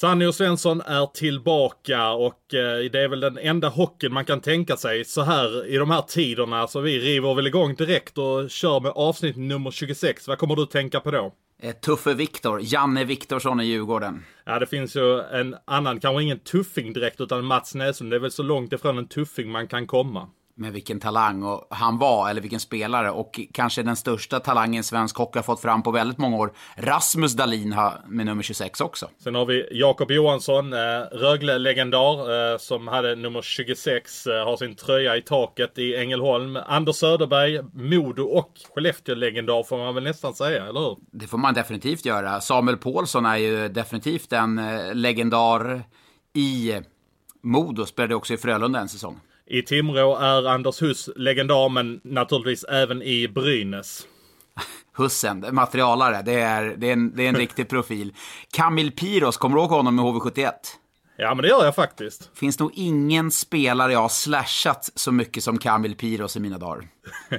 Sanny och Svensson är tillbaka och eh, det är väl den enda hockeyn man kan tänka sig så här i de här tiderna. Så vi river väl igång direkt och kör med avsnitt nummer 26. Vad kommer du tänka på då? Eh, Tuffe Viktor, Janne Viktorsson i Djurgården. Ja, det finns ju en annan, kanske ingen tuffing direkt, utan Mats Näslund. Det är väl så långt ifrån en tuffing man kan komma. Med vilken talang och han var, eller vilken spelare. Och kanske den största talangen svensk hockey har fått fram på väldigt många år. Rasmus Dahlin med nummer 26 också. Sen har vi Jakob Johansson, eh, Rögle-legendar, eh, som hade nummer 26, eh, har sin tröja i taket i Ängelholm. Anders Söderberg, Modo och Skellefteå-legendar får man väl nästan säga, eller hur? Det får man definitivt göra. Samuel Paulsson är ju definitivt en legendar i Modo. Spelade också i Frölunda en säsong. I Timrå är Anders Huss legendar, men naturligtvis även i Brynäs. Hussen, materialare, det är, det är, en, det är en riktig profil. Kamil Piros, kommer du ihåg honom med HV71? Ja, men det gör jag faktiskt. Finns nog ingen spelare jag har slashat så mycket som Kamil Piros i mina dagar.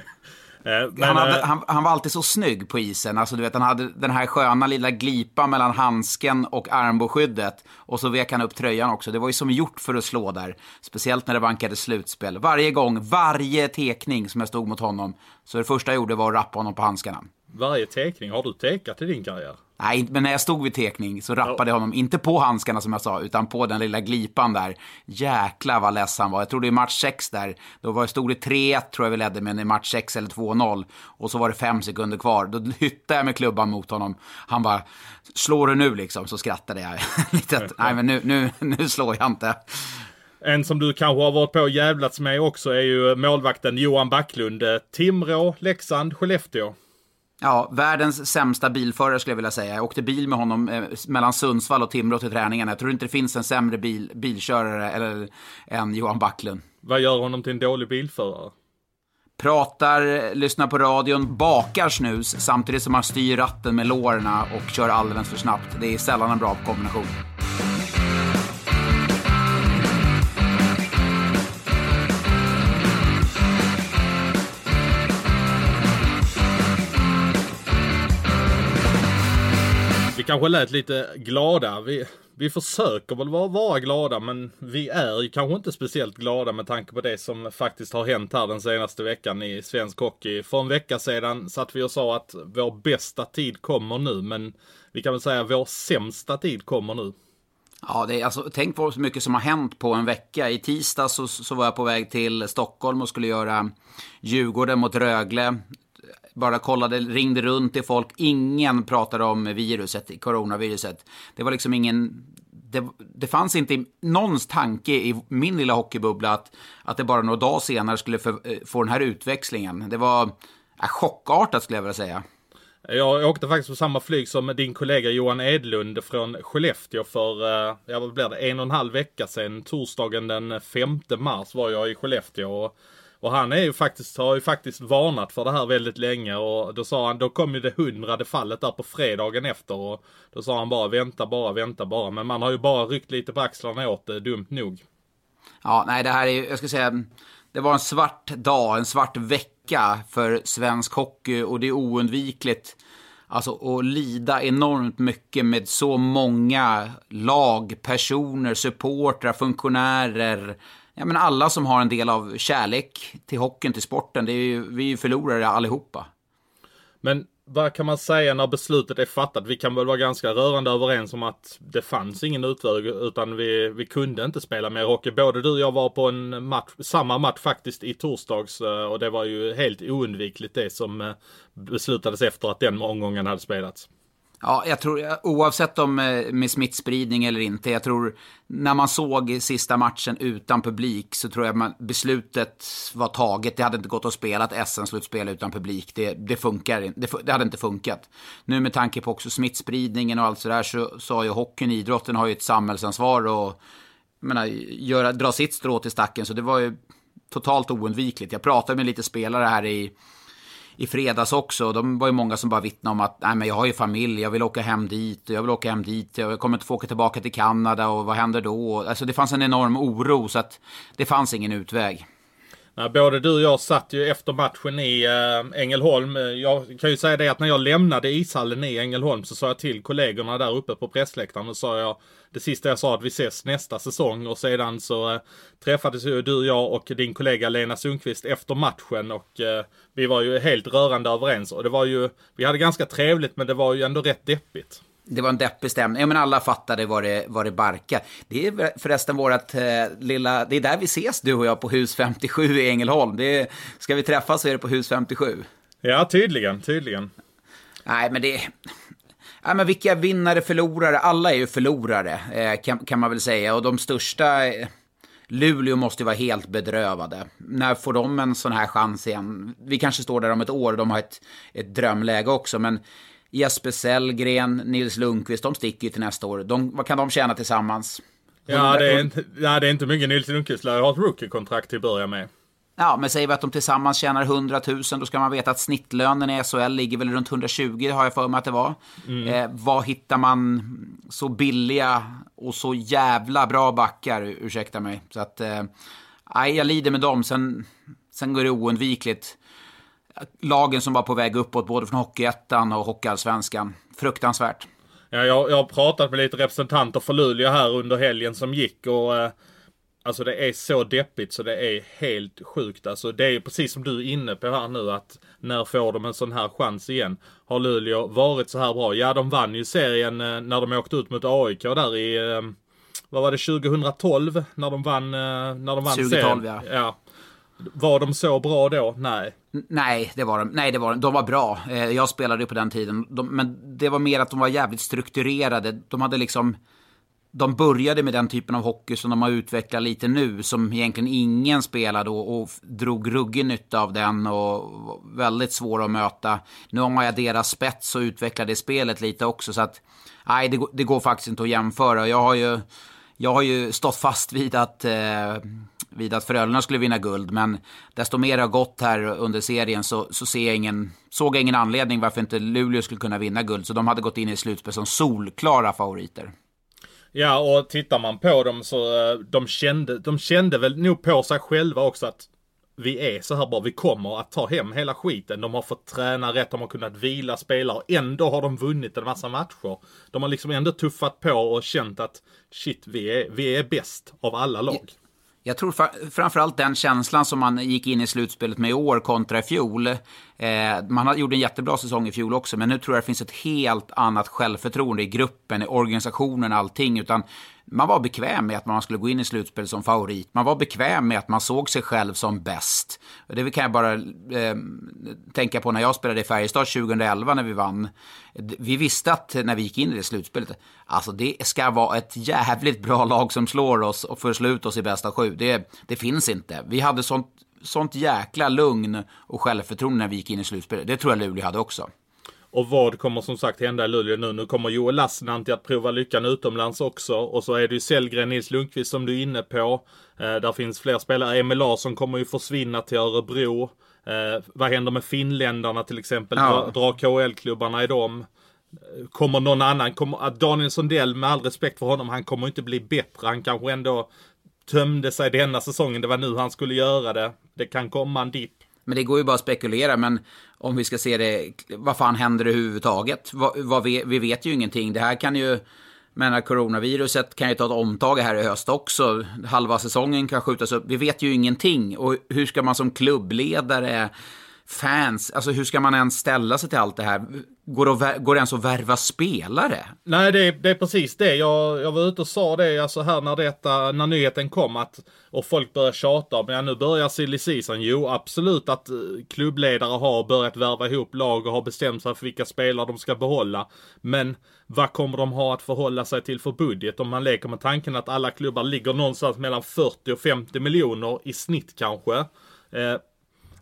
Eh, Men, han, hade, eh, han, han var alltid så snygg på isen. Alltså, du vet, han hade den här sköna lilla glipan mellan handsken och armbågskyddet. Och så vek han upp tröjan också. Det var ju som gjort för att slå där. Speciellt när det vankade slutspel. Varje gång, varje tekning som jag stod mot honom. Så det första jag gjorde var att rappa honom på handskarna. Varje tekning, har du tekat i din karriär? Nej, men när jag stod vid tekning så rappade jag honom, inte på handskarna som jag sa, utan på den lilla glipan där. Jäklar vad less han var. Jag tror det är match 6 där. Då var det, stod det 3-1 tror jag vi ledde, men i match 6 eller 2-0. Och så var det fem sekunder kvar. Då hyttade jag med klubban mot honom. Han bara, slår du nu liksom? Så skrattade jag lite. Nej, men nu, nu, nu slår jag inte. En som du kanske har varit på och jävlats med också är ju målvakten Johan Backlund. Eh, Timrå, Leksand, Skellefteå. Ja, världens sämsta bilförare skulle jag vilja säga. Jag åkte bil med honom eh, mellan Sundsvall och Timrå till träningen. Jag tror inte det finns en sämre bil, bilkörare eller, än Johan Backlund. Vad gör honom till en dålig bilförare? Pratar, lyssnar på radion, bakar snus samtidigt som han styr ratten med lårna och kör alldeles för snabbt. Det är sällan en bra kombination. Kanske lät lite glada. Vi, vi försöker väl vara, vara glada men vi är ju kanske inte speciellt glada med tanke på det som faktiskt har hänt här den senaste veckan i svensk hockey. För en vecka sedan satt vi och sa att vår bästa tid kommer nu men vi kan väl säga att vår sämsta tid kommer nu. Ja, det är, alltså, tänk på så mycket som har hänt på en vecka. I tisdag så, så var jag på väg till Stockholm och skulle göra Djurgården mot Rögle. Bara kollade, ringde runt till folk. Ingen pratade om viruset, coronaviruset. Det var liksom ingen... Det, det fanns inte någons tanke i min lilla hockeybubbla att, att det bara några dagar senare skulle för, eh, få den här utväxlingen. Det var äh, chockartat skulle jag vilja säga. Jag åkte faktiskt på samma flyg som din kollega Johan Edlund från Skellefteå för, eh, ja vad blir det, en och en halv vecka sedan. Torsdagen den 5 mars var jag i Skellefteå. Och, och han är ju faktiskt, har ju faktiskt varnat för det här väldigt länge och då sa han, då kom ju det hundrade fallet där på fredagen efter och då sa han bara vänta bara, vänta bara. Men man har ju bara ryckt lite på axlarna åt det, dumt nog. Ja, nej, det här är ju, jag ska säga, det var en svart dag, en svart vecka för svensk hockey och det är oundvikligt alltså, att lida enormt mycket med så många lag, personer, supportrar, funktionärer. Ja, men alla som har en del av kärlek till hockeyn, till sporten. Det är ju, vi är ju förlorare allihopa. Men vad kan man säga när beslutet är fattat? Vi kan väl vara ganska rörande överens om att det fanns ingen utväg utan vi, vi kunde inte spela mer hockey. Både du och jag var på en match, samma match faktiskt i torsdags eh, och det var ju helt oundvikligt det som eh, beslutades efter att den omgången hade spelats. Ja, jag tror oavsett om eh, med smittspridning eller inte. Jag tror när man såg sista matchen utan publik så tror jag man, beslutet var taget. Det hade inte gått att spela ett SM-slutspel utan publik. Det, det funkar det, det hade inte funkat. Nu med tanke på också smittspridningen och allt sådär så, så har ju hockeyn, idrotten har ju ett samhällsansvar och menar, göra, dra sitt strå till stacken. Så det var ju totalt oundvikligt. Jag pratade med lite spelare här i, i fredags också. De var ju många som bara vittnade om att Nej, men jag har ju familj, jag vill åka hem dit, jag vill åka hem dit, jag kommer inte få åka tillbaka till Kanada och vad händer då? Alltså det fanns en enorm oro så att det fanns ingen utväg. Både du och jag satt ju efter matchen i eh, Ängelholm. Jag kan ju säga det att när jag lämnade ishallen i Ängelholm så sa jag till kollegorna där uppe på pressläktaren och sa jag det sista jag sa att vi ses nästa säsong och sedan så äh, träffades ju du, jag och din kollega Lena Sundqvist efter matchen och äh, vi var ju helt rörande överens och det var ju, vi hade ganska trevligt men det var ju ändå rätt deppigt. Det var en deppig stämning. Ja, men alla fattade vad det, vad det barka. Det är förresten vårt eh, lilla... Det är där vi ses, du och jag, på hus 57 i Ängelholm. Det är, ska vi träffas så är det på hus 57. Ja, tydligen, tydligen. Nej, men det... Ja, men vilka vinnare, förlorare? Alla är ju förlorare, eh, kan, kan man väl säga. Och de största... Eh, Luleå måste ju vara helt bedrövade. När får de en sån här chans igen? Vi kanske står där om ett år, de har ett, ett drömläge också, men Jesper Sellgren, Nils Lundqvist, de sticker ju till nästa år. De, vad kan de tjäna tillsammans? Ja, det är inte, ja, det är inte mycket Nils Lundqvist lär ha ett rookie-kontrakt till att börja med. Ja, men säger vi att de tillsammans tjänar 100 000, då ska man veta att snittlönen i SHL ligger väl runt 120, har jag för mig att det var. Mm. Eh, vad hittar man så billiga och så jävla bra backar, ursäkta mig. Så att, eh, jag lider med dem. Sen, sen går det oundvikligt lagen som var på väg uppåt, både från Hockeyettan och Hockeyallsvenskan. Fruktansvärt. Ja, jag, jag har pratat med lite representanter för Luleå här under helgen som gick och eh, Alltså det är så deppigt så det är helt sjukt. Alltså det är precis som du är inne på här nu att när får de en sån här chans igen? Har Luleå varit så här bra? Ja, de vann ju serien eh, när de åkte ut mot AIK där i, eh, vad var det, 2012? När de vann, eh, när de vann 2012, serien. ja. ja. Var de så bra då? Nej. Nej, det var de. Nej, det var de. De var bra. Jag spelade ju på den tiden. De, men det var mer att de var jävligt strukturerade. De hade liksom... De började med den typen av hockey som de har utvecklat lite nu, som egentligen ingen spelade och, och drog ruggig nytta av den och väldigt svår att möta. Nu har man deras spets och utvecklade spelet lite också, så att nej, det, det går faktiskt inte att jämföra. Jag har ju, jag har ju stått fast vid att eh, vid att Frölunda skulle vinna guld. Men desto mer har gått här under serien så, så ser jag ingen, såg jag ingen anledning varför inte Luleå skulle kunna vinna guld. Så de hade gått in i slutspel som solklara favoriter. Ja, och tittar man på dem så eh, de kände, de kände väl nog på sig själva också att vi är så här bra, vi kommer att ta hem hela skiten. De har fått träna rätt, de har kunnat vila spelare. Ändå har de vunnit en massa matcher. De har liksom ändå tuffat på och känt att shit, vi är, vi är bäst av alla lag. Jag tror framförallt den känslan som man gick in i slutspelet med i år kontra i fjol. Eh, man gjorde en jättebra säsong i fjol också, men nu tror jag det finns ett helt annat självförtroende i gruppen, i organisationen, allting. Utan man var bekväm med att man skulle gå in i slutspel som favorit. Man var bekväm med att man såg sig själv som bäst. Det kan jag bara eh, tänka på när jag spelade i Färjestad 2011 när vi vann. Vi visste att när vi gick in i det slutspelet, alltså det ska vara ett jävligt bra lag som slår oss och får slut oss i bästa sju. Det, det finns inte. Vi hade sånt, sånt jäkla lugn och självförtroende när vi gick in i slutspelet. Det tror jag Luleå hade också. Och vad kommer som sagt hända i Luleå nu? Nu kommer Joel Lassinantti att prova lyckan utomlands också. Och så är det ju Sellgren, Nils Lundqvist som du är inne på. Eh, där finns fler spelare. Emil Larsson kommer ju försvinna till Örebro. Eh, vad händer med finländarna till exempel? Ja. Drar KL-klubbarna i dem? Kommer någon annan? Kommer, Daniel Sundell, med all respekt för honom, han kommer inte bli bättre. Han kanske ändå tömde sig denna säsongen. Det var nu han skulle göra det. Det kan komma en dipp. Men det går ju bara att spekulera. Men om vi ska se det, vad fan händer överhuvudtaget? Vad, vad vi, vi vet ju ingenting. Det här kan ju, menar coronaviruset kan ju ta ett omtag här i höst också. Halva säsongen kan skjutas upp. Vi vet ju ingenting. Och hur ska man som klubbledare fans, alltså hur ska man ens ställa sig till allt det här? Går det, går det ens att värva spelare? Nej, det är, det är precis det. Jag, jag var ute och sa det alltså här när, detta, när nyheten kom att, och folk började tjata om, ja nu börjar silly season. Jo, absolut att eh, klubbledare har börjat värva ihop lag och har bestämt sig för vilka spelare de ska behålla. Men vad kommer de ha att förhålla sig till för budget? Om man leker med tanken att alla klubbar ligger någonstans mellan 40 och 50 miljoner i snitt kanske. Eh,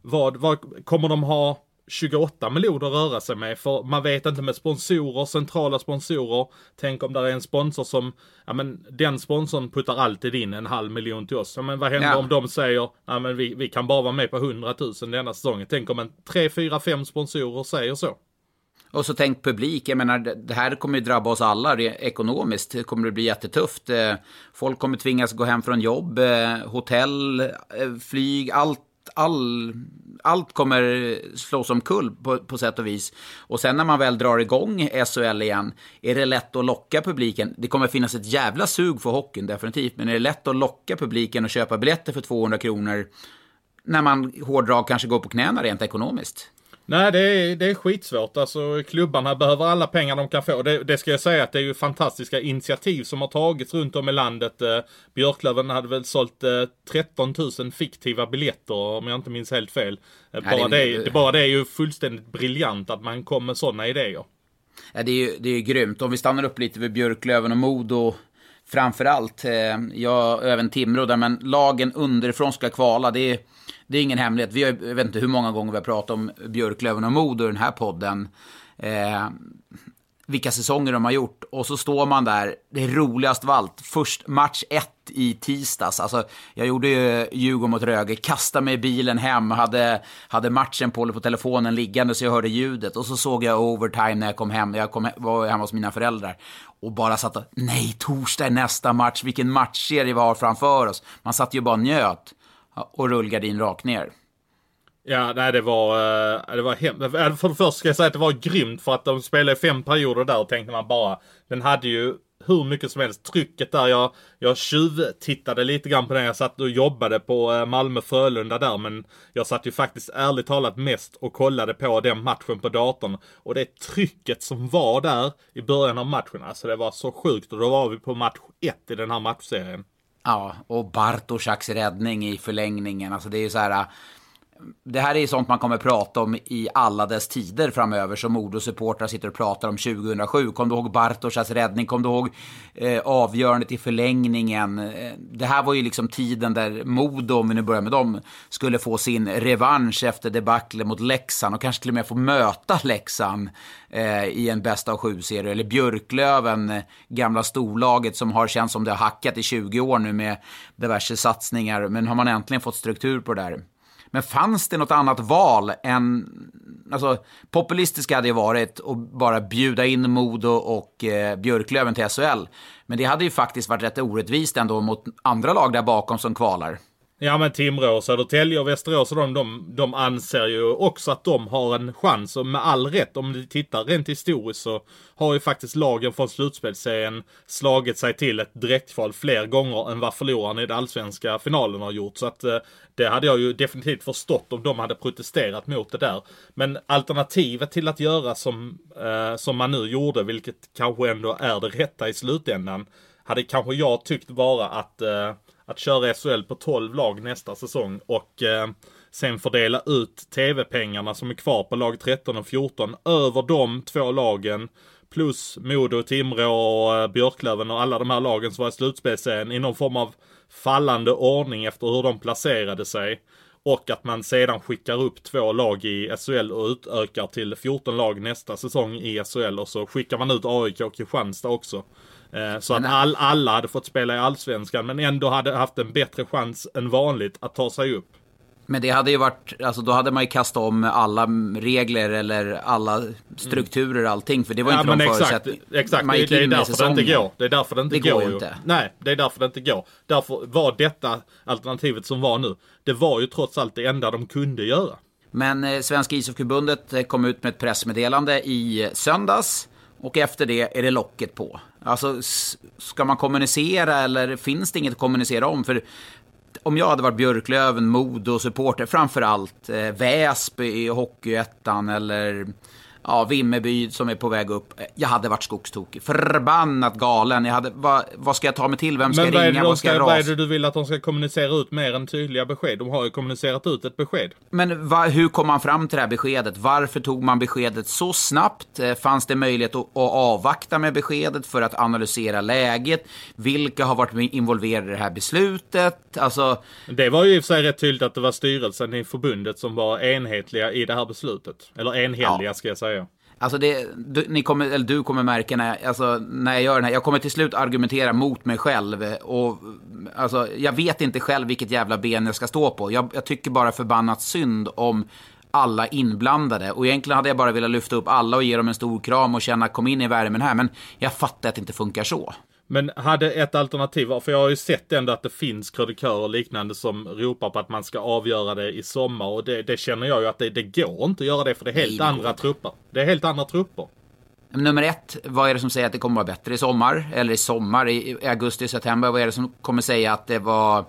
vad, vad kommer de ha 28 miljoner att röra sig med. För man vet inte med sponsorer, centrala sponsorer. Tänk om det är en sponsor som, ja men den sponsorn puttar alltid in en halv miljon till oss. Ja, men vad händer Ja. om de säger, ja men vi, vi kan bara vara med på 100 000 denna säsongen. Tänk om en 3, 4, 5 sponsorer säger så. Och så tänk publik, jag menar det- här kommer ju drabba oss alla ekonomiskt. Det kommer bli jättetufft. Eh, Folk kommer tvingas gå hem från jobb, eh, hotell, eh, flyg, allt. All, allt kommer slås omkull på, på sätt och vis. Och sen när man väl drar igång SHL igen, är det lätt att locka publiken? Det kommer finnas ett jävla sug för hockeyn, definitivt. Men är det lätt att locka publiken och köpa biljetter för 200 kronor när man hårdrag kanske går på knäna rent ekonomiskt? Nej, det är, det är skitsvårt. Alltså klubbarna behöver alla pengar de kan få. Det, det ska jag säga att det är ju fantastiska initiativ som har tagits runt om i landet. Eh, Björklöven hade väl sålt eh, 13 000 fiktiva biljetter om jag inte minns helt fel. Eh, Nej, bara, det- det, bara det är ju fullständigt briljant att man kommer med sådana idéer. Ja, det, är ju, det är ju grymt. Om vi stannar upp lite vid Björklöven och Modo framför allt. Eh, ja, och även Timrå där, men lagen underifrån ska kvala. Det är, det är ingen hemlighet. Vi har, jag vet inte hur många gånger vi har pratat om Björklöven och Modo i den här podden. Eh, vilka säsonger de har gjort. Och så står man där, det är roligast av allt. Först match 1 i tisdags. Alltså, jag gjorde ju Djurgården mot Rögle, kastade mig i bilen hem, hade, hade matchen på, på telefonen liggande så jag hörde ljudet. Och så såg jag overtime när jag kom hem, jag kom, he- var hemma hos mina föräldrar. Och bara satt och, nej, torsdag är nästa match, vilken matchserie vi har framför oss. Man satt ju bara och njöt. Och rullgardin rakt ner. Ja, nej det var, eh, det var hemskt. Eh, för det första ska jag säga att det var grymt för att de spelade fem perioder där och tänkte man bara, den hade ju hur mycket som helst. Trycket där, jag, jag tjuvtittade lite grann på den. Jag satt och jobbade på eh, Malmö-Frölunda där, men jag satt ju faktiskt ärligt talat mest och kollade på den matchen på datorn. Och det trycket som var där i början av matchen, alltså det var så sjukt. Och då var vi på match ett i den här matchserien. Ja, och Bartoszaks räddning i förlängningen. Alltså det är ju så här... Det här är ju sånt man kommer prata om i alla dess tider framöver som Modo-supportrar sitter och pratar om 2007. Kom du ihåg Bartosas räddning? Kom du ihåg eh, avgörandet i förlängningen? Eh, det här var ju liksom tiden där Modo, om vi nu börjar med dem, skulle få sin revansch efter debaclet mot Leksand och kanske till och med få möta Leksand eh, i en bästa av sju-serie. Eller Björklöven, eh, gamla storlaget som har känts som det har hackat i 20 år nu med diverse satsningar. Men har man äntligen fått struktur på det där? Men fanns det något annat val än... Alltså, populistiska hade ju varit att bara bjuda in Modo och eh, Björklöven till SHL. Men det hade ju faktiskt varit rätt orättvist ändå mot andra lag där bakom som kvalar. Ja men Timrå, Södertälje och Västerås och de, de, de anser ju också att de har en chans. Och med all rätt, om du tittar rent historiskt så har ju faktiskt lagen från slutspelsserien slagit sig till ett direktkval fler gånger än vad förloraren i den allsvenska finalen har gjort. Så att eh, det hade jag ju definitivt förstått om de hade protesterat mot det där. Men alternativet till att göra som, eh, som man nu gjorde, vilket kanske ändå är det rätta i slutändan, hade kanske jag tyckt vara att eh, att köra SHL på 12 lag nästa säsong och eh, sen fördela ut TV-pengarna som är kvar på lag 13 och 14 över de två lagen plus Modo, Timrå och eh, Björklöven och alla de här lagen som var i slutspelsserien i någon form av fallande ordning efter hur de placerade sig. Och att man sedan skickar upp två lag i SHL och utökar till 14 lag nästa säsong i SHL och så skickar man ut AIK och Kristianstad också. Eh, Så att all, alla hade fått spela i Allsvenskan men ändå hade haft en bättre chans än vanligt att ta sig upp. Men det hade ju varit, alltså då hade man ju kastat om alla regler eller alla strukturer och allting. För det var Ja inte men någon exakt, förutsättning. exakt. Man Det, gick det är in i därför det inte säsongen. går. Det är därför det inte Det går går inte. Nej, det är därför det inte går. Därför var detta alternativet som var nu. Det var ju trots allt det enda de kunde göra. Men eh, Svenska ishockeyförbundet eh, kom ut med ett pressmeddelande i söndags. Och efter det är det locket på. Alltså, ska man kommunicera eller finns det inget att kommunicera om? För om jag hade varit Björklöven, Modo, supporter, framför allt eh, Väsby i Hockeyettan eller ja, Vimmerby som är på väg upp. Jag hade varit skogstokig. Förbannat galen. Jag hade, vad, vad ska jag ta mig till? Vem ska Men jag ringa? Vad ska jag vad är det du vill att de ska kommunicera ut mer än tydliga besked? De har ju kommunicerat ut ett besked. Men va, hur kom man fram till det här beskedet? Varför tog man beskedet så snabbt? Eh, Fanns det möjlighet att, att avvakta med beskedet för att analysera läget? Vilka har varit involverade i det här beslutet? Alltså, Det var ju i och för sig rätt tydligt att det var styrelsen i förbundet som var enhetliga i det här beslutet. Eller enhälliga Ja. ska jag säga. Alltså det, du, ni kommer, eller du kommer märka när, jag- alltså, när jag gör den här, jag kommer till slut argumentera mot mig själv. Och, alltså, jag vet inte själv vilket jävla ben jag ska stå på. Jag, jag tycker bara förbannat synd om alla inblandade. Och egentligen hade jag bara velat lyfta upp alla och ge dem en stor kram och känna kom in i värmen här. Men jag fattar att det inte funkar så. Men hade ett alternativ för jag har ju sett ändå att det finns krönikörer och liknande som ropar på att man ska avgöra det i sommar och det, det känner jag ju att det, det går inte att göra det för det är helt Nej, andra trupper. Det är helt andra trupper. Nummer ett, vad är det som säger att det kommer vara bättre i sommar? Eller i sommar, i augusti, september. Vad är det som kommer säga att det var...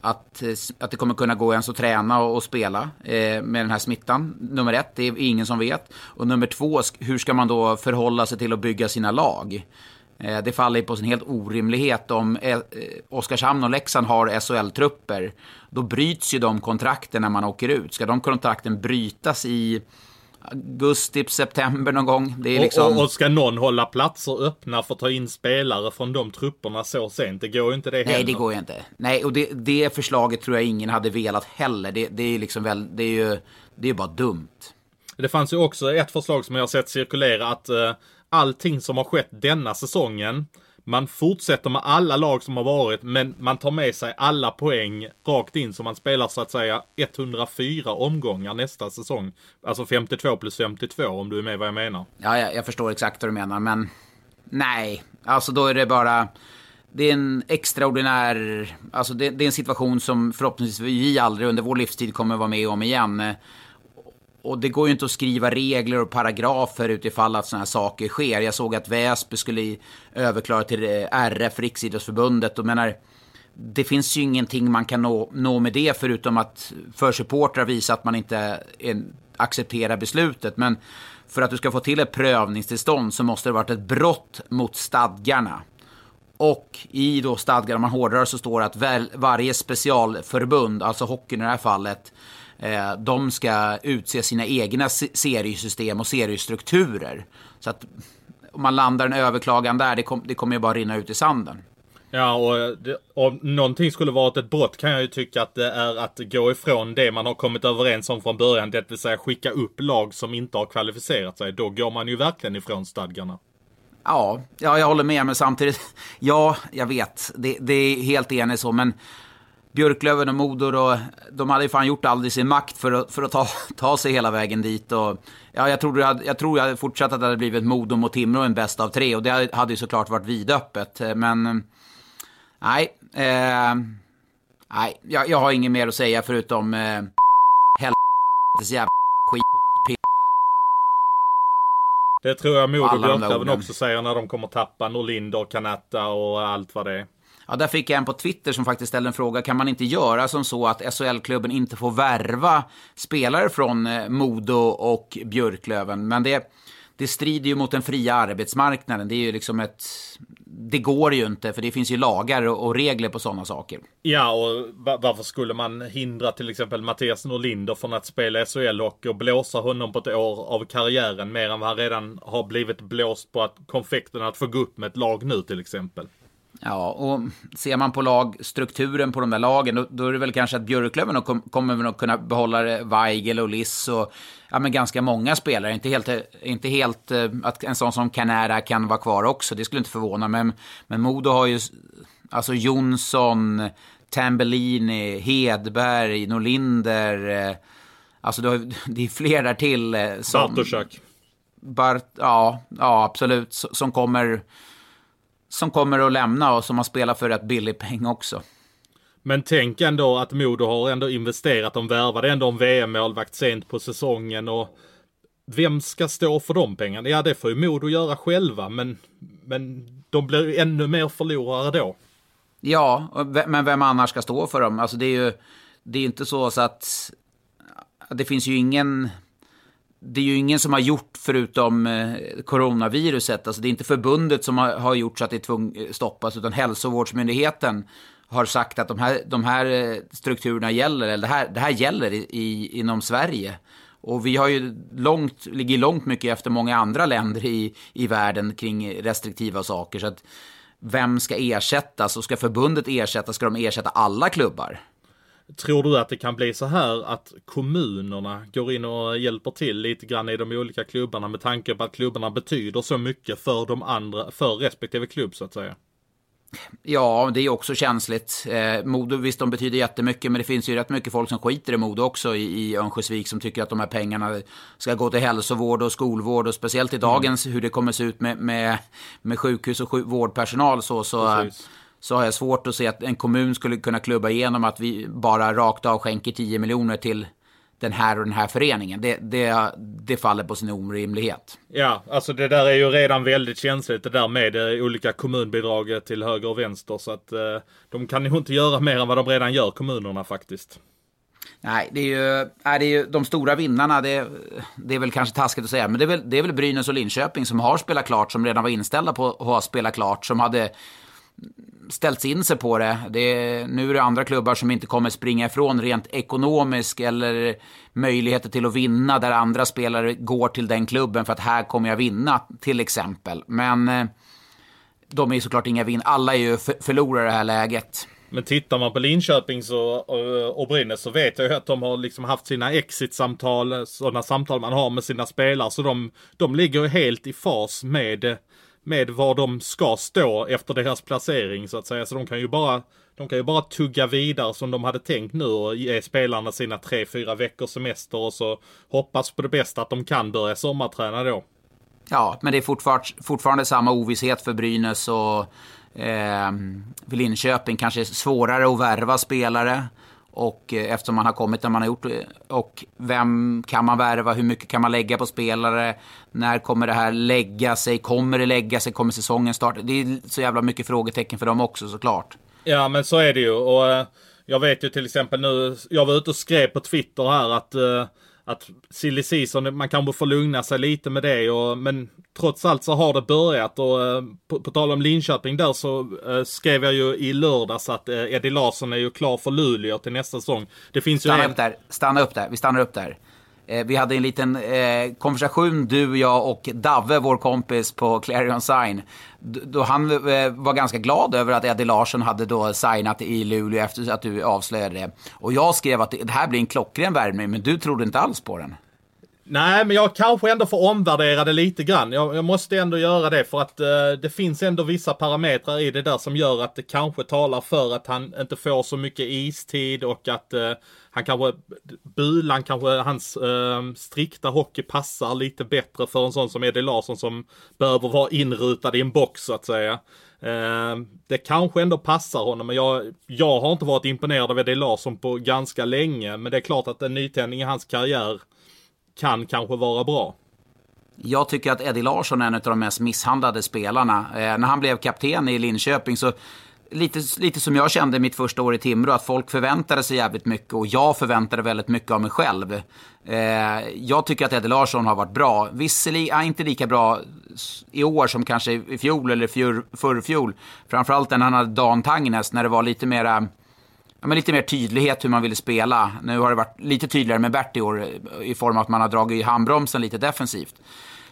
Att, att det kommer kunna gå ens att träna och, och spela eh, med den här smittan. Nummer ett, det är ingen som vet. Och nummer två, hur ska man då förhålla sig till att bygga sina lag? Eh, det faller på sin helt orimlighet om eh, Oskarshamn och Leksand har SHL-trupper. Då bryts ju de kontrakten när man åker ut. Ska de kontrakten brytas i augusti, september någon gång? Det är liksom... Och, och, och ska någon hålla platser öppna för att ta in spelare från de trupperna så sent? Det går ju inte det heller. Nej, det går ju inte. Nej, och det, det förslaget tror jag ingen hade velat heller. Det, det är ju liksom väl, det är ju, det är bara dumt. Det fanns ju också ett förslag som jag har sett cirkulera att eh, allting som har skett denna säsongen man fortsätter med alla lag som har varit men man tar med sig alla poäng rakt in så man spelar så att säga 104 omgångar nästa säsong. Alltså 52 plus 52 om du är med vad jag menar. Ja, jag, jag förstår exakt vad du menar, men nej, alltså då är det bara... Det är en extraordinär... Alltså det, det är en situation som förhoppningsvis vi aldrig under vår livstid kommer vara med om igen. Och det går ju inte att skriva regler och paragrafer utifall att sådana här saker sker. Jag såg att Väsby skulle överklara till eh, RF, Riksidrottsförbundet. Och menar, det finns ju ingenting man kan nå, nå med det förutom att för supportrar visa att man inte är, accepterar beslutet. Men för att du ska få till ett prövningstillstånd så måste det varit ett brott mot stadgarna. Och i då stadgarna, om man hårdrar så står det att väl, varje specialförbund, alltså hockeyn i det här fallet, eh, de ska utse sina egna se- seriesystem och seriestrukturer. Så att om man landar en överklagan där, det, kom, det kommer ju bara rinna ut i sanden. Ja, och det, om någonting skulle varit ett brott kan jag ju tycka att det är att gå ifrån det man har kommit överens om från början. Det vill säga skicka upp lag som inte har kvalificerat sig. Då går man ju verkligen ifrån stadgarna. Ja, ja, jag håller med, men samtidigt, ja, jag vet, det, det är helt enig så, men Björklöven och Modo, då, de hade ju fan gjort allt i sin makt för att, för att ta, ta sig hela vägen dit. Och, ja, jag, tror, jag, jag tror jag fortsatt att det hade blivit Modo mot Timrå en bäst av tre, och det hade- hade ju såklart varit vidöppet, men nej, eh, nej, jag, jag har inget mer att säga förutom eh, helvetes jävla skit. Det tror jag Modo och Björklöven också säger när de kommer tappa Norlinder, Kanata och allt vad det är. Ja, där fick jag en på Twitter som faktiskt ställde en fråga. Kan man inte göra som så att SHL-klubben inte får värva spelare från eh, Modo och Björklöven? Men det, det strider ju mot den fria arbetsmarknaden. Det är ju liksom ett... Det går ju inte, för det finns ju lagar och, regler på sådana saker. Ja, och varför skulle man hindra till exempel Mattias Norlinder från att spela SHL-hockey och blåsa honom på ett år av karriären mer än vad han redan har blivit blåst på att konfekten att få gå upp med ett lag nu till exempel. Ja, och ser man på lagstrukturen på de där lagen, då, då är det väl kanske att Björklöven kom, kommer att kunna behålla Weigel och Liss och ja, men ganska många spelare. Inte helt, inte helt eh, att en sån som Canara kan vara kvar också, det skulle inte förvåna. Men, men Modo har ju alltså Jonsson, Tambellini, Hedberg, Norlinder. Eh, alltså det, har, det är fler där till. Eh, som, Bartoszak. Bart, ja, ja, absolut. Som kommer, som kommer att lämna och som har spelat för rätt billig peng också. Men tänk ändå att Modo har ändå investerat. De värvade ändå en VM-målvakt sent på säsongen och vem ska stå för de pengarna? Ja, det får ju Modo göra själva, men, men de blir ju ännu mer förlorare då. Ja, men vem annars ska stå för dem? Alltså det är ju det är inte så, så att det finns ju ingen det är ju ingen som har gjort förutom eh, coronaviruset. Alltså det är inte förbundet som har, har gjort så att det tvung, eh, stoppas, utan hälsovårdsmyndigheten har sagt att de här, de här eh, strukturerna gäller, eller det här, det här gäller i, i, inom Sverige. Och vi har ju långt, ligger långt mycket efter många andra länder i, i världen kring restriktiva saker. Så att vem ska ersättas och ska förbundet ersätta, ska de ersätta alla klubbar? Tror du att det kan bli så här att kommunerna går in och hjälper till lite grann i de olika klubbarna med tanke på att klubbarna betyder så mycket för de andra, för respektive klubb så att säga? Ja, det är också känsligt. Eh, Modo, visst de betyder jättemycket, men det finns ju rätt mycket folk som skiter i Modo också i, i Örnsköldsvik som tycker att de här pengarna ska gå till hälsovård och skolvård och speciellt i dagens mm. hur det kommer se ut med, med, med sjukhus och sjuk, vårdpersonal så, så, så har jag svårt att se att en kommun skulle kunna klubba igenom att vi bara rakt av skänker 10 miljoner till den här och den här föreningen. Det, det, det faller på sin orimlighet. Ja, alltså det där är ju redan väldigt känsligt det där med eh, olika kommunbidrag till höger och vänster. Så att eh, de kan ju inte göra mer än vad de redan gör, kommunerna faktiskt. Nej, det är ju, nej, det är ju de stora vinnarna, det, det är väl kanske taskigt att säga, men det är, väl, det är väl Brynäs och Linköping som har spelat klart, som redan var inställda på att ha spelat klart, som hade ställts in sig på det. det nu är det andra klubbar som inte kommer springa ifrån rent ekonomiskt eller möjligheter till att vinna där andra spelare går till den klubben för att här kommer jag vinna till exempel. Men eh, de är såklart inga vinn. Alla är ju förlorare i det här läget. Men tittar man på Linköpings och, eh, och, och Brynäs så vet jag ju att de har liksom haft sina exit-samtal, sådana samtal man har med sina spelare. Så de, de ligger ju helt i fas med eh, med var de ska stå efter deras placering så att säga. Så de kan ju bara de kan ju bara tugga vidare som de hade tänkt nu och ge spelarna sina tre, fyra veckors semester och så hoppas på det bästa att de kan börja sommarträna då. Ja, men det är fortfarande, fortfarande samma ovisshet för Brynäs och eh, Linköping. Kanske svårare att värva spelare. Och eh, eftersom man har kommit där man har gjort eh, och vem kan man värva, hur mycket kan man lägga på spelare, när kommer det här lägga sig, kommer det lägga sig, kommer säsongen starta? Det är så jävla mycket frågetecken för dem också såklart. Ja men så är det ju. Och eh, jag vet ju till exempel nu, jag var ute och skrev på Twitter här att uh, att silly season, man kanske får lugna sig lite med det och, men trots allt så har det börjat och eh, på, på tal om Linköping där så eh, skrev jag ju i lördags att eh, Eddie Larsson är ju klar för Luleå till nästa säsong. Det finns stanna ju en... upp där, stanna upp där, vi stannar upp där. Eh, vi hade en liten eh, konversation, du, jag och Davve, vår kompis på Clarion Sign. Då han eh, var ganska glad över att Eddie Larsson hade då signat i Luleå efter att du avslöjade det. Och jag skrev att det här blir en klockren värvning, men du trodde inte alls på den. Nej, men jag kanske ändå får omvärdera det lite grann. Jag, jag måste ändå göra det för att eh, det finns ändå vissa parametrar i det där som gör att det kanske talar för att han inte får så mycket istid och att eh, han kanske, Bulan kanske, hans eh, strikta hockey passar lite bättre för en sån som Eddie Larsson som behöver vara inrutad i en box så att säga. Eh, det kanske ändå passar honom, men jag, jag har inte varit imponerad av Eddie Larsson på ganska länge. Men det är klart att en nytändning i hans karriär kan kanske vara bra. Jag tycker att Eddie Larsson är en av de mest misshandlade spelarna. Eh, när han blev kapten i Linköping så lite, lite som jag kände mitt första år i Timrå, att folk förväntade sig jävligt mycket och jag förväntade väldigt mycket av mig själv. Eh, jag tycker att Eddie Larsson har varit bra. Visserligen inte lika bra i år som kanske i fjol eller förrfjol. Framförallt när han hade Dan Tangnes, när det var lite mera ja, men lite mer tydlighet hur man ville spela. Nu har det varit lite tydligare med Bert i år i form av att man har dragit i handbromsen lite defensivt.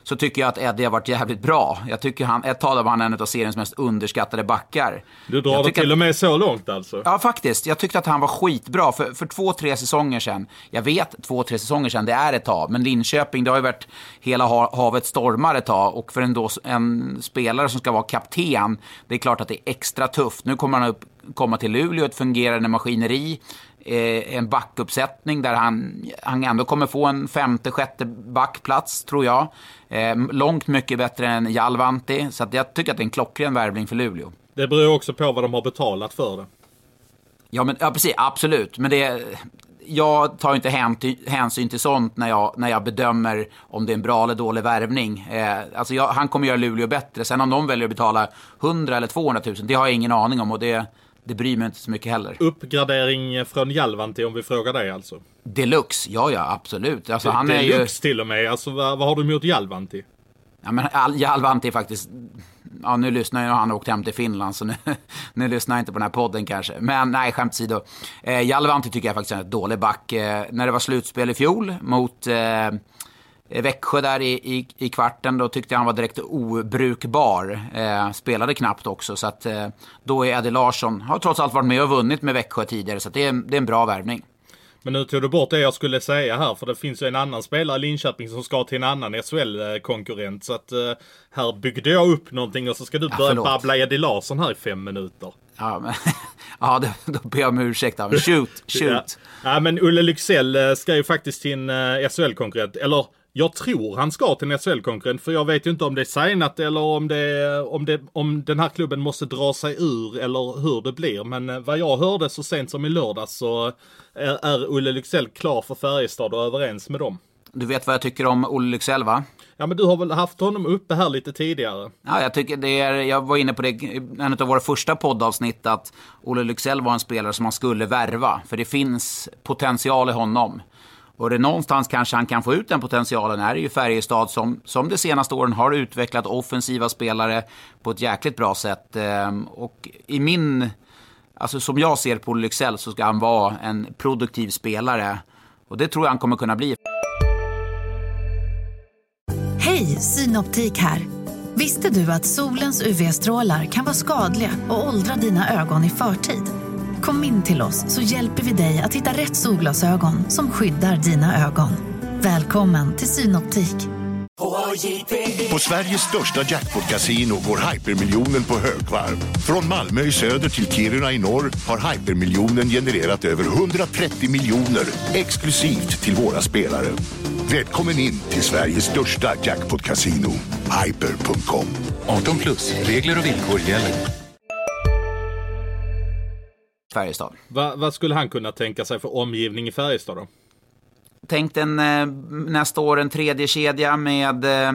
Så tycker jag att Eddie har varit jävligt bra. Jag tycker han, ett tag var han en av seriens mest underskattade backar. Du drar det till och med så långt alltså? Ja, faktiskt. Jag tyckte att han var skitbra för, för två, tre säsonger sedan. Jag vet, två, tre säsonger sedan, det är ett tag. Men Linköping, det har ju varit hela havet stormar ett tag. Och för en, då, en spelare som ska vara kapten, det är klart att det är extra tufft. Nu kommer han upp komma till Luleå, ett fungerande maskineri, en backuppsättning där han, han ändå kommer få en femte, sjätte backplats, tror jag. Eh, långt mycket bättre än Jalvanti, så jag tycker att det är en klockren värvning för Luleå. Det beror också på vad de har betalat för det. Ja, men, ja precis, absolut. Men det, jag tar inte hänsyn till sånt när jag, när jag bedömer om det är en bra eller dålig värvning. Eh, alltså jag, han kommer göra Luleå bättre. Sen om de väljer att betala 100 eller 200 000, det har jag ingen aning om. Och det, det bryr mig inte så mycket heller. Uppgradering från Jalvanti om vi frågar dig alltså? Deluxe, ja ja absolut. Alltså, han är Deluxe ju... till och med. Alltså vad, vad har du emot Jalvanti? Ja men Jalvanti är faktiskt ja, nu lyssnar ju han åkt hem till Finland, så nu, nu lyssnar jag inte på den här podden kanske. Men nej, skämt åsido. Eh, Jalvanti tycker jag faktiskt är en dålig back. Eh, när det var slutspel i fjol mot eh, Växjö där i, i, i, kvarten, då tyckte jag han var direkt obrukbar. Eh, spelade knappt också, så att eh, då är Eddie Larsson, har trots allt varit med och vunnit med Växjö tidigare, så det är, det är en bra värvning. Men nu tog du bort det jag skulle säga här, för det finns ju en annan spelare i Linköping som ska till en annan SHL-konkurrent. Så att uh, här byggde jag upp någonting och så ska du ja, börja babbla Eddie Larsson här i fem minuter. Ja, men, ja då ber jag om ursäkt. Shoot, shoot. ja. ja, men Olle Lycksell eh, ska ju faktiskt till en uh, SHL-konkurrent. Eller jag tror han ska till en SHL-konkurrent för jag vet ju inte om det är signat eller om, det, om, det, om den här klubben måste dra sig ur eller hur det blir. Men eh, vad jag hörde så sent som i lördags så är, är Olle Lycksell klar för Färjestad och överens med dem. Du vet vad jag tycker om Olle Lycksell va? Ja men du har väl haft honom uppe här lite tidigare? Ja, jag tycker det är, jag var inne på det i en av våra första poddavsnitt att Olle Lycksell var en spelare som man skulle värva. För det finns potential i honom. Och det någonstans kanske han kan få ut den potentialen är ju Färjestad som, som de senaste åren har utvecklat offensiva spelare på ett jäkligt bra sätt. Ehm, och i min, alltså som jag ser på Lycksell så ska han vara en produktiv spelare. Och det tror jag han kommer kunna bli. Hej, Synoptik här. Visste du att solens UV-strålar kan vara skadliga och åldra dina ögon i förtid? Kom in till oss så hjälper vi dig att hitta rätt solglasögon som skyddar dina ögon. Välkommen till Synoptik. På Sveriges största jackpot-kasino går hypermiljonen på högvarv. Från Malmö i söder till Kiruna i norr har hypermiljonen genererat över 130 miljoner exklusivt till våra spelare. Välkommen in till Sveriges största jackpot-kasino, hyper.com. 18 plus, regler och villkor gäller. Färjestad. Va, vad skulle han kunna tänka sig för omgivning i Färjestad då? Tänk en, eh, nästa år en tredje kedja med, eh,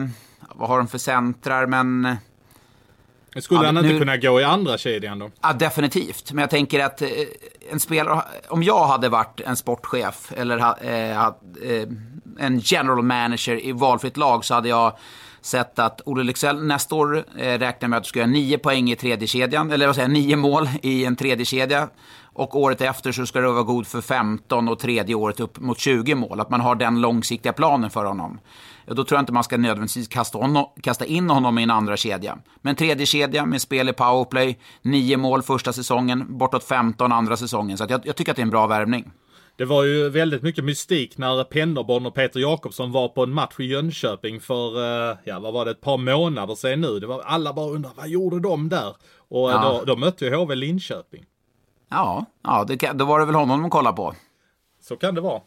vad har de för centrar, men... Eh, skulle ja, han inte nu, kunna gå i andra kedjan då? Ja, definitivt. Men jag tänker att en spelare, om jag hade varit en sportchef eller eh, en general manager i valfritt lag så hade jag sett att Olle Lycksell nästa år eh, räknar med att du ska göra nio poäng i tredje kedjan, eller vad säger nio mål i en tredje kedja. Och året efter så ska det vara god för 15 och tredje året upp mot 20 mål. Att man har den långsiktiga planen för honom. Då tror jag inte man ska nödvändigtvis kasta, honom, kasta in honom i en andra kedja. Men tredje kedja med spel i powerplay, nio mål första säsongen, bortåt 15 andra säsongen. Så jag, jag tycker att det är en bra värvning. Det var ju väldigt mycket mystik när Pennerborn och Peter Jakobsson var på en match i Jönköping för, eh, ja vad var det, ett par månader sedan nu. Det var, alla bara undrar, vad gjorde de där? Och eh, ja. då, då mötte ju HV Linköping. Ja, ja det, då var det väl honom de kollade på. Så kan det vara.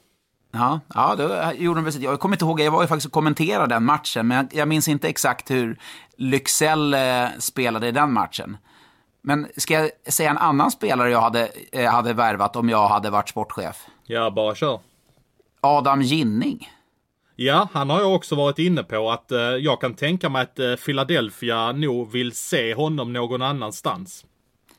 Ja, ja då gjorde de Jag kommer inte ihåg, jag var ju faktiskt och kommenterade den matchen, men jag, jag minns inte exakt hur Lycksell eh, spelade i den matchen. Men ska jag säga en annan spelare jag hade, eh, hade värvat om jag hade varit sportchef? Ja, bara kör. Adam Ginning. Ja, han har jag också varit inne på att eh, jag kan tänka mig att eh, Philadelphia nog vill se honom någon annanstans.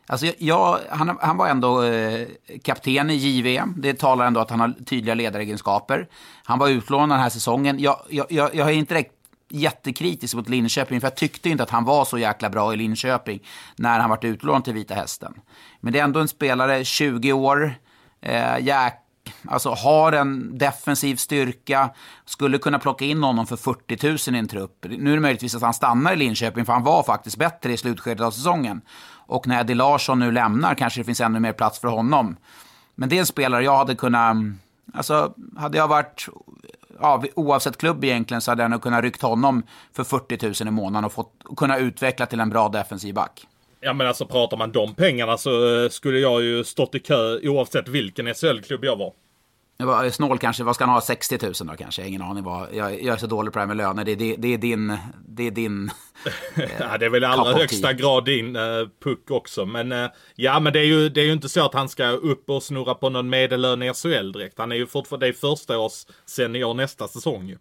Alltså, jag, han, han var ändå eh, kapten i JVM. Det talar ändå att han har tydliga ledaregenskaper. Han var utlånad den här säsongen. Jag, jag, jag, jag är inte direkt jättekritisk mot Linköping, för jag tyckte inte att han var så jäkla bra i Linköping när han varit utlånad till Vita Hästen. Men det är ändå en spelare, 20 år, eh, jäk, alltså har en defensiv styrka, skulle kunna plocka in honom för 40 000 i en trupp. Nu är det möjligtvis att han stannar i Linköping, för han var faktiskt bättre i slutskedet av säsongen. Och när Eddie Larsson nu lämnar kanske det finns ännu mer plats för honom. Men det är en spelare jag hade kunnat... Alltså, hade jag varit... Ja, oavsett klubb egentligen så hade jag nog kunnat ryckt honom för 40 000 i månaden och fått kunna utveckla till en bra defensiv back. Ja men alltså pratar man de pengarna så eh, skulle jag ju stått i kö oavsett vilken SHL-klubb jag var. Snål kanske, vad ska han ha, 60 000 då kanske? Ingen aning vad. Jag, jag är så dålig på det här med löner. Det, det, det är din... Det är din... ja, det är väl i allra högsta grad din uh, puck också. Men uh, ja, men det är, ju, det är ju inte så att han ska upp och snurra på någon medellön i SHL direkt. Han är ju fortfarande, det är första års senior nästa säsong ju.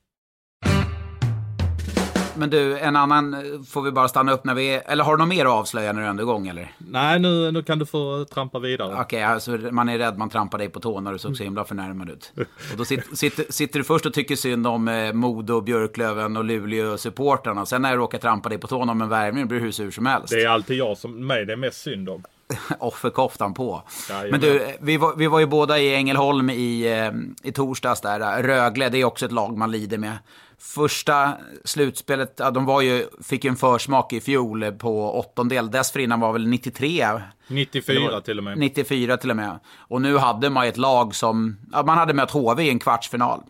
Men du, en annan eh, får vi bara stanna upp när vi är... Eller har du något mer att avslöja när du är ändå igång eller? Nej, nu, nu kan du få trampa vidare. Okej, okay, alltså man är rädd man trampar dig på tån när du såg så himla förnärmad ut. Och då sitter, sitter, sitter du först och tycker synd om eh, Modo, Björklöven och Luleå-supportrarna. Sen när du råkar trampa dig på tån om en värvning blir du hur sur som helst. Det är alltid jag som mig det är mest synd om. offerkoftan på. Jajamän. Men du, vi var, vi var ju båda i Ängelholm i, eh, i torsdags där. Rögle, det är också ett lag man lider med. Första slutspelet, ja, de var ju, fick ju en försmak i fjol på åttondel. Dessförinnan var väl 93. 94 till och med. 94 till och med. Och nu hade man ett lag som, ja, man hade mött HV i en kvartsfinal.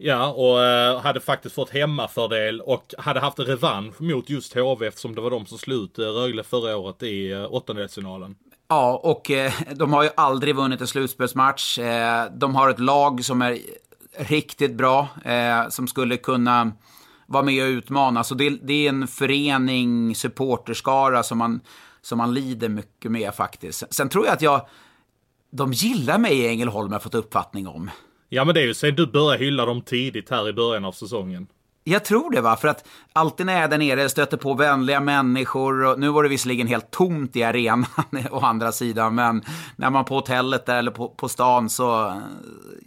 Ja, och eh, hade faktiskt fått hemmafördel och hade haft revansch mot just HV eftersom det var de som slog ut eh, Rögle förra året i eh, åttondelsfinalen. Ja, och eh, de har ju aldrig vunnit en slutspelsmatch. Eh, de har ett lag som är riktigt bra, eh, som skulle kunna vara med och utmana. Så det, det är en förening, supporterskara som man, som man lider mycket med faktiskt. Sen tror jag att jag, de gillar mig i Ängelholm, har jag fått uppfattning om. Ja men det är ju sen du började hylla dem tidigt här i början av säsongen. Jag tror det va, för att alltid när jag är där nere stöter på vänliga människor. Och nu var det visserligen helt tomt i arenan å andra sidan, men när man på hotellet där eller på, på stan så...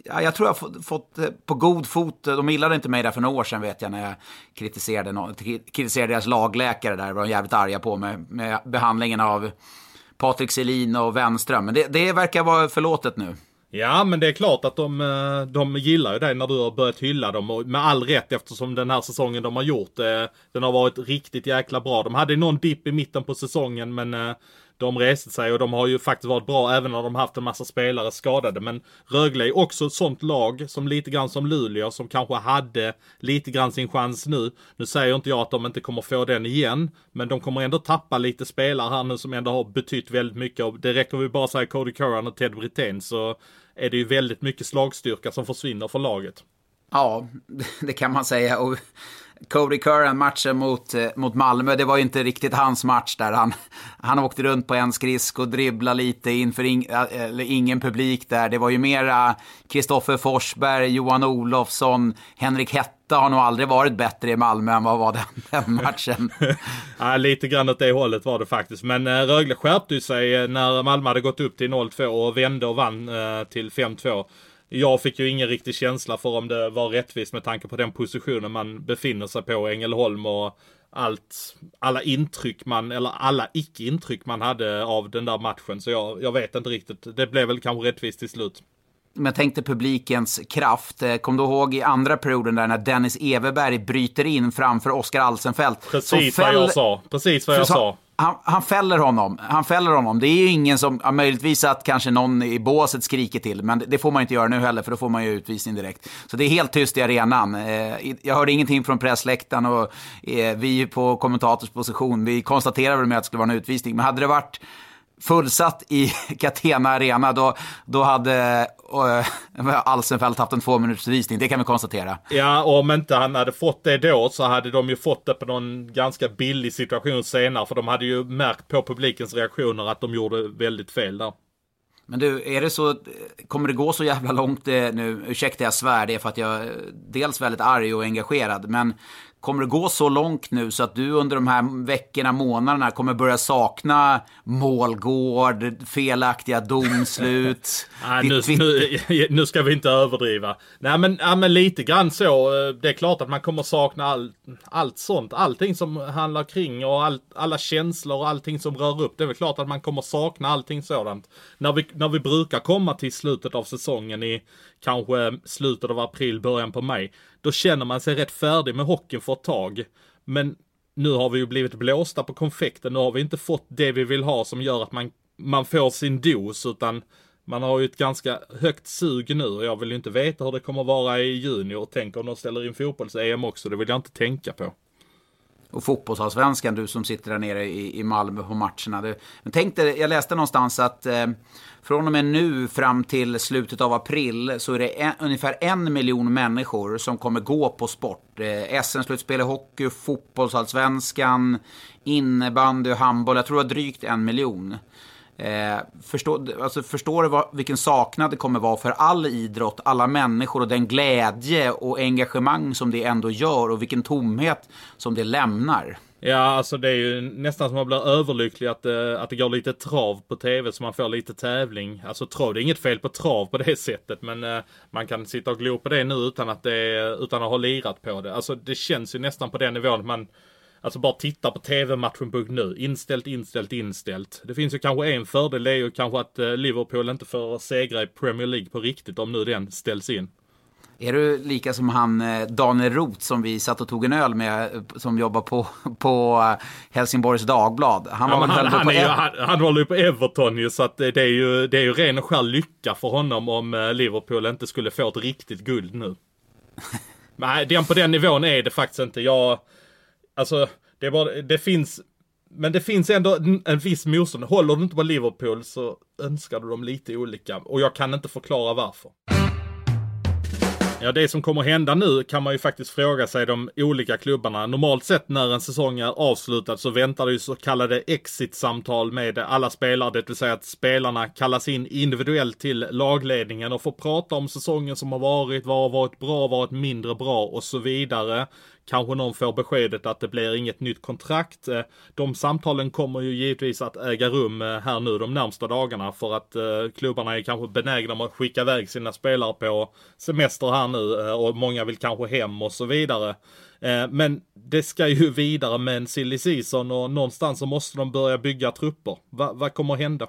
Ja, jag tror jag fått, fått eh, på god fot, eh, de gillade inte mig där för några år sedan vet jag när jag kritiserade, kritiserade deras lagläkare där, var de jävligt arga på mig med behandlingen av Patrik Selin och Wenström. Men det, det verkar vara förlåtet nu. Ja, men det är klart att de, eh, de gillar ju dig när du har börjat hylla dem. Och med all rätt eftersom den här säsongen de har gjort, eh, den har varit riktigt jäkla bra. De hade någon dipp i mitten på säsongen, men eh, de reste sig och de har ju faktiskt varit bra även när de haft en massa spelare skadade. Men Rögle är också ett sånt lag som lite grann som Luleå som kanske hade lite grann sin chans nu. Nu säger inte jag att de inte kommer få den igen. Men de kommer ändå tappa lite spelare här nu som ändå har betytt väldigt mycket. Och det räcker vi bara säga Cody Curran och Ted Brithén så är det ju väldigt mycket slagstyrka som försvinner för laget. Ja, det kan man säga. Och Cody Curran, matchen mot, eh, mot Malmö, det var ju inte riktigt hans match där. Han, han åkte runt på en skridsko och dribblade lite inför in, ingen publik där. Det var ju mera Kristoffer Forsberg, Johan Olofsson, Henrik Hetta har nog aldrig varit bättre i Malmö än vad var den, den matchen. ja, lite grann åt det hållet var det faktiskt. Men äh, Rögle skärpte sig när Malmö hade gått upp till 0-2 och vände och vann äh, till 5-2 jag fick ju ingen riktig känsla för om det var rättvist med tanke på den positionen man befinner sig på, Ängelholm och allt, alla intryck man, eller alla icke-intryck man hade av den där matchen. Så jag, jag vet inte riktigt. Det blev väl kanske rättvist till slut. Men jag tänkte publikens kraft. Eh, kom du ihåg i andra perioden där när Dennis Everberg bryter in framför Oskar Alsenfelt? Precis vad jag sa. Precis vad jag sa han, han, fäller honom. Han fäller honom. Det är ju ingen som, ja, möjligtvis att kanske någon i båset skriker till, men det får man inte göra nu heller, för då får man ju utvisning direkt. Så det är helt tyst i arenan. Eh, jag hörde ingenting från pressläktaren och eh, vi på kommentators position, vi konstaterade med att det skulle vara en utvisning. Men hade det varit fullsatt i Catena Arena, då, då hade uh, Alsenfelt haft en två minuters visning. Det kan vi konstatera. Ja, och om inte han hade fått det då så hade de ju fått det på någon ganska billig situation senare. För de hade ju märkt på publikens reaktioner att de gjorde väldigt fel där. Men du, är det så, kommer det gå så jävla långt eh, nu, ursäkta jag svär, det är för att jag är dels väldigt arg och engagerad, men Kommer det gå så långt nu så att du under de här veckorna, månaderna kommer börja sakna målgård, felaktiga domslut? Nej, nu, nu, nu, ska vi inte överdriva. Nej men, ja, men lite grann så. Det är klart att man kommer sakna all, allt sånt. Allting som handlar kring och all, alla känslor och allting som rör upp. Det är väl klart att man kommer sakna allting sådant. När vi, när vi brukar komma till slutet av säsongen i kanske slutet av april, början på maj. Då känner man sig rätt färdig med hockeyn för ett tag. Men nu har vi ju blivit blåsta på konfekten. Nu har vi inte fått det vi vill ha som gör att man, man får sin dos utan man har ju ett ganska högt sug nu och jag vill ju inte veta hur det kommer vara i juni och tänk om de ställer in fotbolls-EM också. Det vill jag inte tänka på. Och fotbollsallsvenskan, du som sitter där nere i, i Malmö på matcherna. Du, men tänk dig, jag läste någonstans att eh, från och med nu fram till slutet av april så är det en, ungefär en miljon människor som kommer gå på sport. Eh, SM-slutspel i hockey, fotbollsallsvenskan, innebandy och handboll. Jag tror det var drygt en miljon. Eh, förstå, alltså förstår du vad, vilken saknad det kommer vara för all idrott, alla människor och den glädje och engagemang som det ändå gör och vilken tomhet som det lämnar? Ja, alltså det är ju nästan som man blir överlycklig att, eh, att det går lite trav på tv så man får lite tävling. Alltså trav, det är inget fel på trav på det sättet men eh, man kan sitta och glo på det nu utan att, det, utan att ha lirat på det. Alltså det känns ju nästan på den nivån att man Alltså bara titta på tv-matchen nu. Inställt, inställt, inställt. Det finns ju kanske en fördel. Det är ju kanske att Liverpool inte får segra i Premier League på riktigt om nu den ställs in. Är du lika som han Daniel Roth som vi satt och tog en öl med som jobbar på, på Helsingborgs Dagblad? Han, var ja, han, han, är ju, han, han håller ju på Everton ju så att det är ju, det är ju ren och skär lycka för honom om Liverpool inte skulle få ett riktigt guld nu. Nej, den på den nivån är det faktiskt inte. Jag, alltså det är bara, det finns men det finns ändå en viss motstånd. Håller du inte på Liverpool så önskar du dem lite olika. Och jag kan inte förklara varför. Ja, det som kommer hända nu kan man ju faktiskt fråga sig de olika klubbarna. Normalt sett när en säsong är avslutad så väntar det ju så kallade exit-samtal med alla spelare. Det vill säga att spelarna kallas in individuellt till lagledningen och får prata om säsongen som har varit, vad har varit bra, vad har varit mindre bra och så vidare. Kanske någon får beskedet att det blir inget nytt kontrakt. Eh, de samtalen kommer ju givetvis att äga rum eh, här nu de närmsta dagarna för att eh, klubbarna är kanske benägna om att skicka iväg sina spelare på semester här nu och många vill kanske hem och så vidare. Men det ska ju vidare med en silly season och någonstans så måste de börja bygga trupper. Va, vad kommer hända?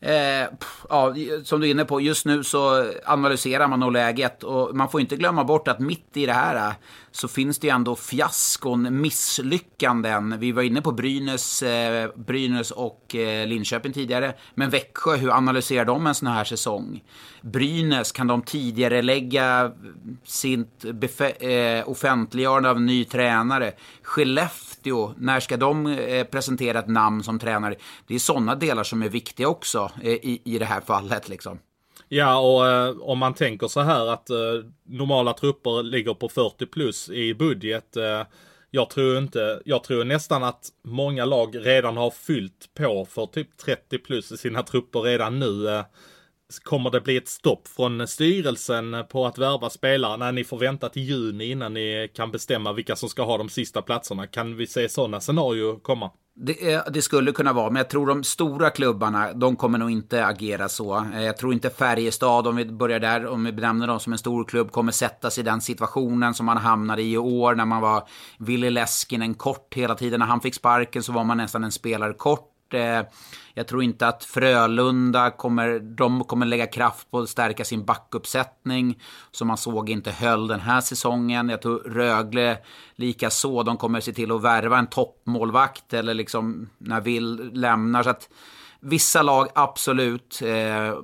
Eh, ja, som du är inne på, just nu så analyserar man nog läget och man får inte glömma bort att mitt i det här så finns det ju ändå fiaskon, misslyckanden. Vi var inne på Brynäs, eh, Brynäs och eh, Linköping tidigare, men Växjö, hur analyserar de en sån här säsong? Brynäs, kan de tidigare lägga eh, sitt eh, offentliggörande av en ny tränare? Skellefteå, när ska de eh, presentera ett namn som tränare? Det är sådana delar som är viktiga också eh, i, i det här fallet liksom. Ja, och eh, om man tänker så här att eh, normala trupper ligger på 40 plus i budget. Eh, jag tror inte, jag tror nästan att många lag redan har fyllt på för typ 30 plus i sina trupper redan nu. Eh, kommer det bli ett stopp från styrelsen på att värva spelare när ni får vänta till juni innan ni kan bestämma vilka som ska ha de sista platserna? Kan vi se sådana scenarier komma? Det, det, skulle kunna vara, men jag tror de stora klubbarna, de kommer nog inte agera så. Eh, jag tror inte Färjestad, om vi börjar där, om vi benämner dem som en stor klubb, kommer sätta sig i den situationen som man hamnade i i år när man var Ville Leskinen kort hela tiden. När han fick sparken så var man nästan en spelare kort. Eh, jag tror inte att Frölunda kommer, de kommer lägga kraft på att stärka sin backuppsättning. Som man såg inte höll den här säsongen. Jag tror Rögle lika så. De kommer se till att värva en toppmålvakt eller liksom när Vill lämnar. Så att vissa lag absolut. Eh,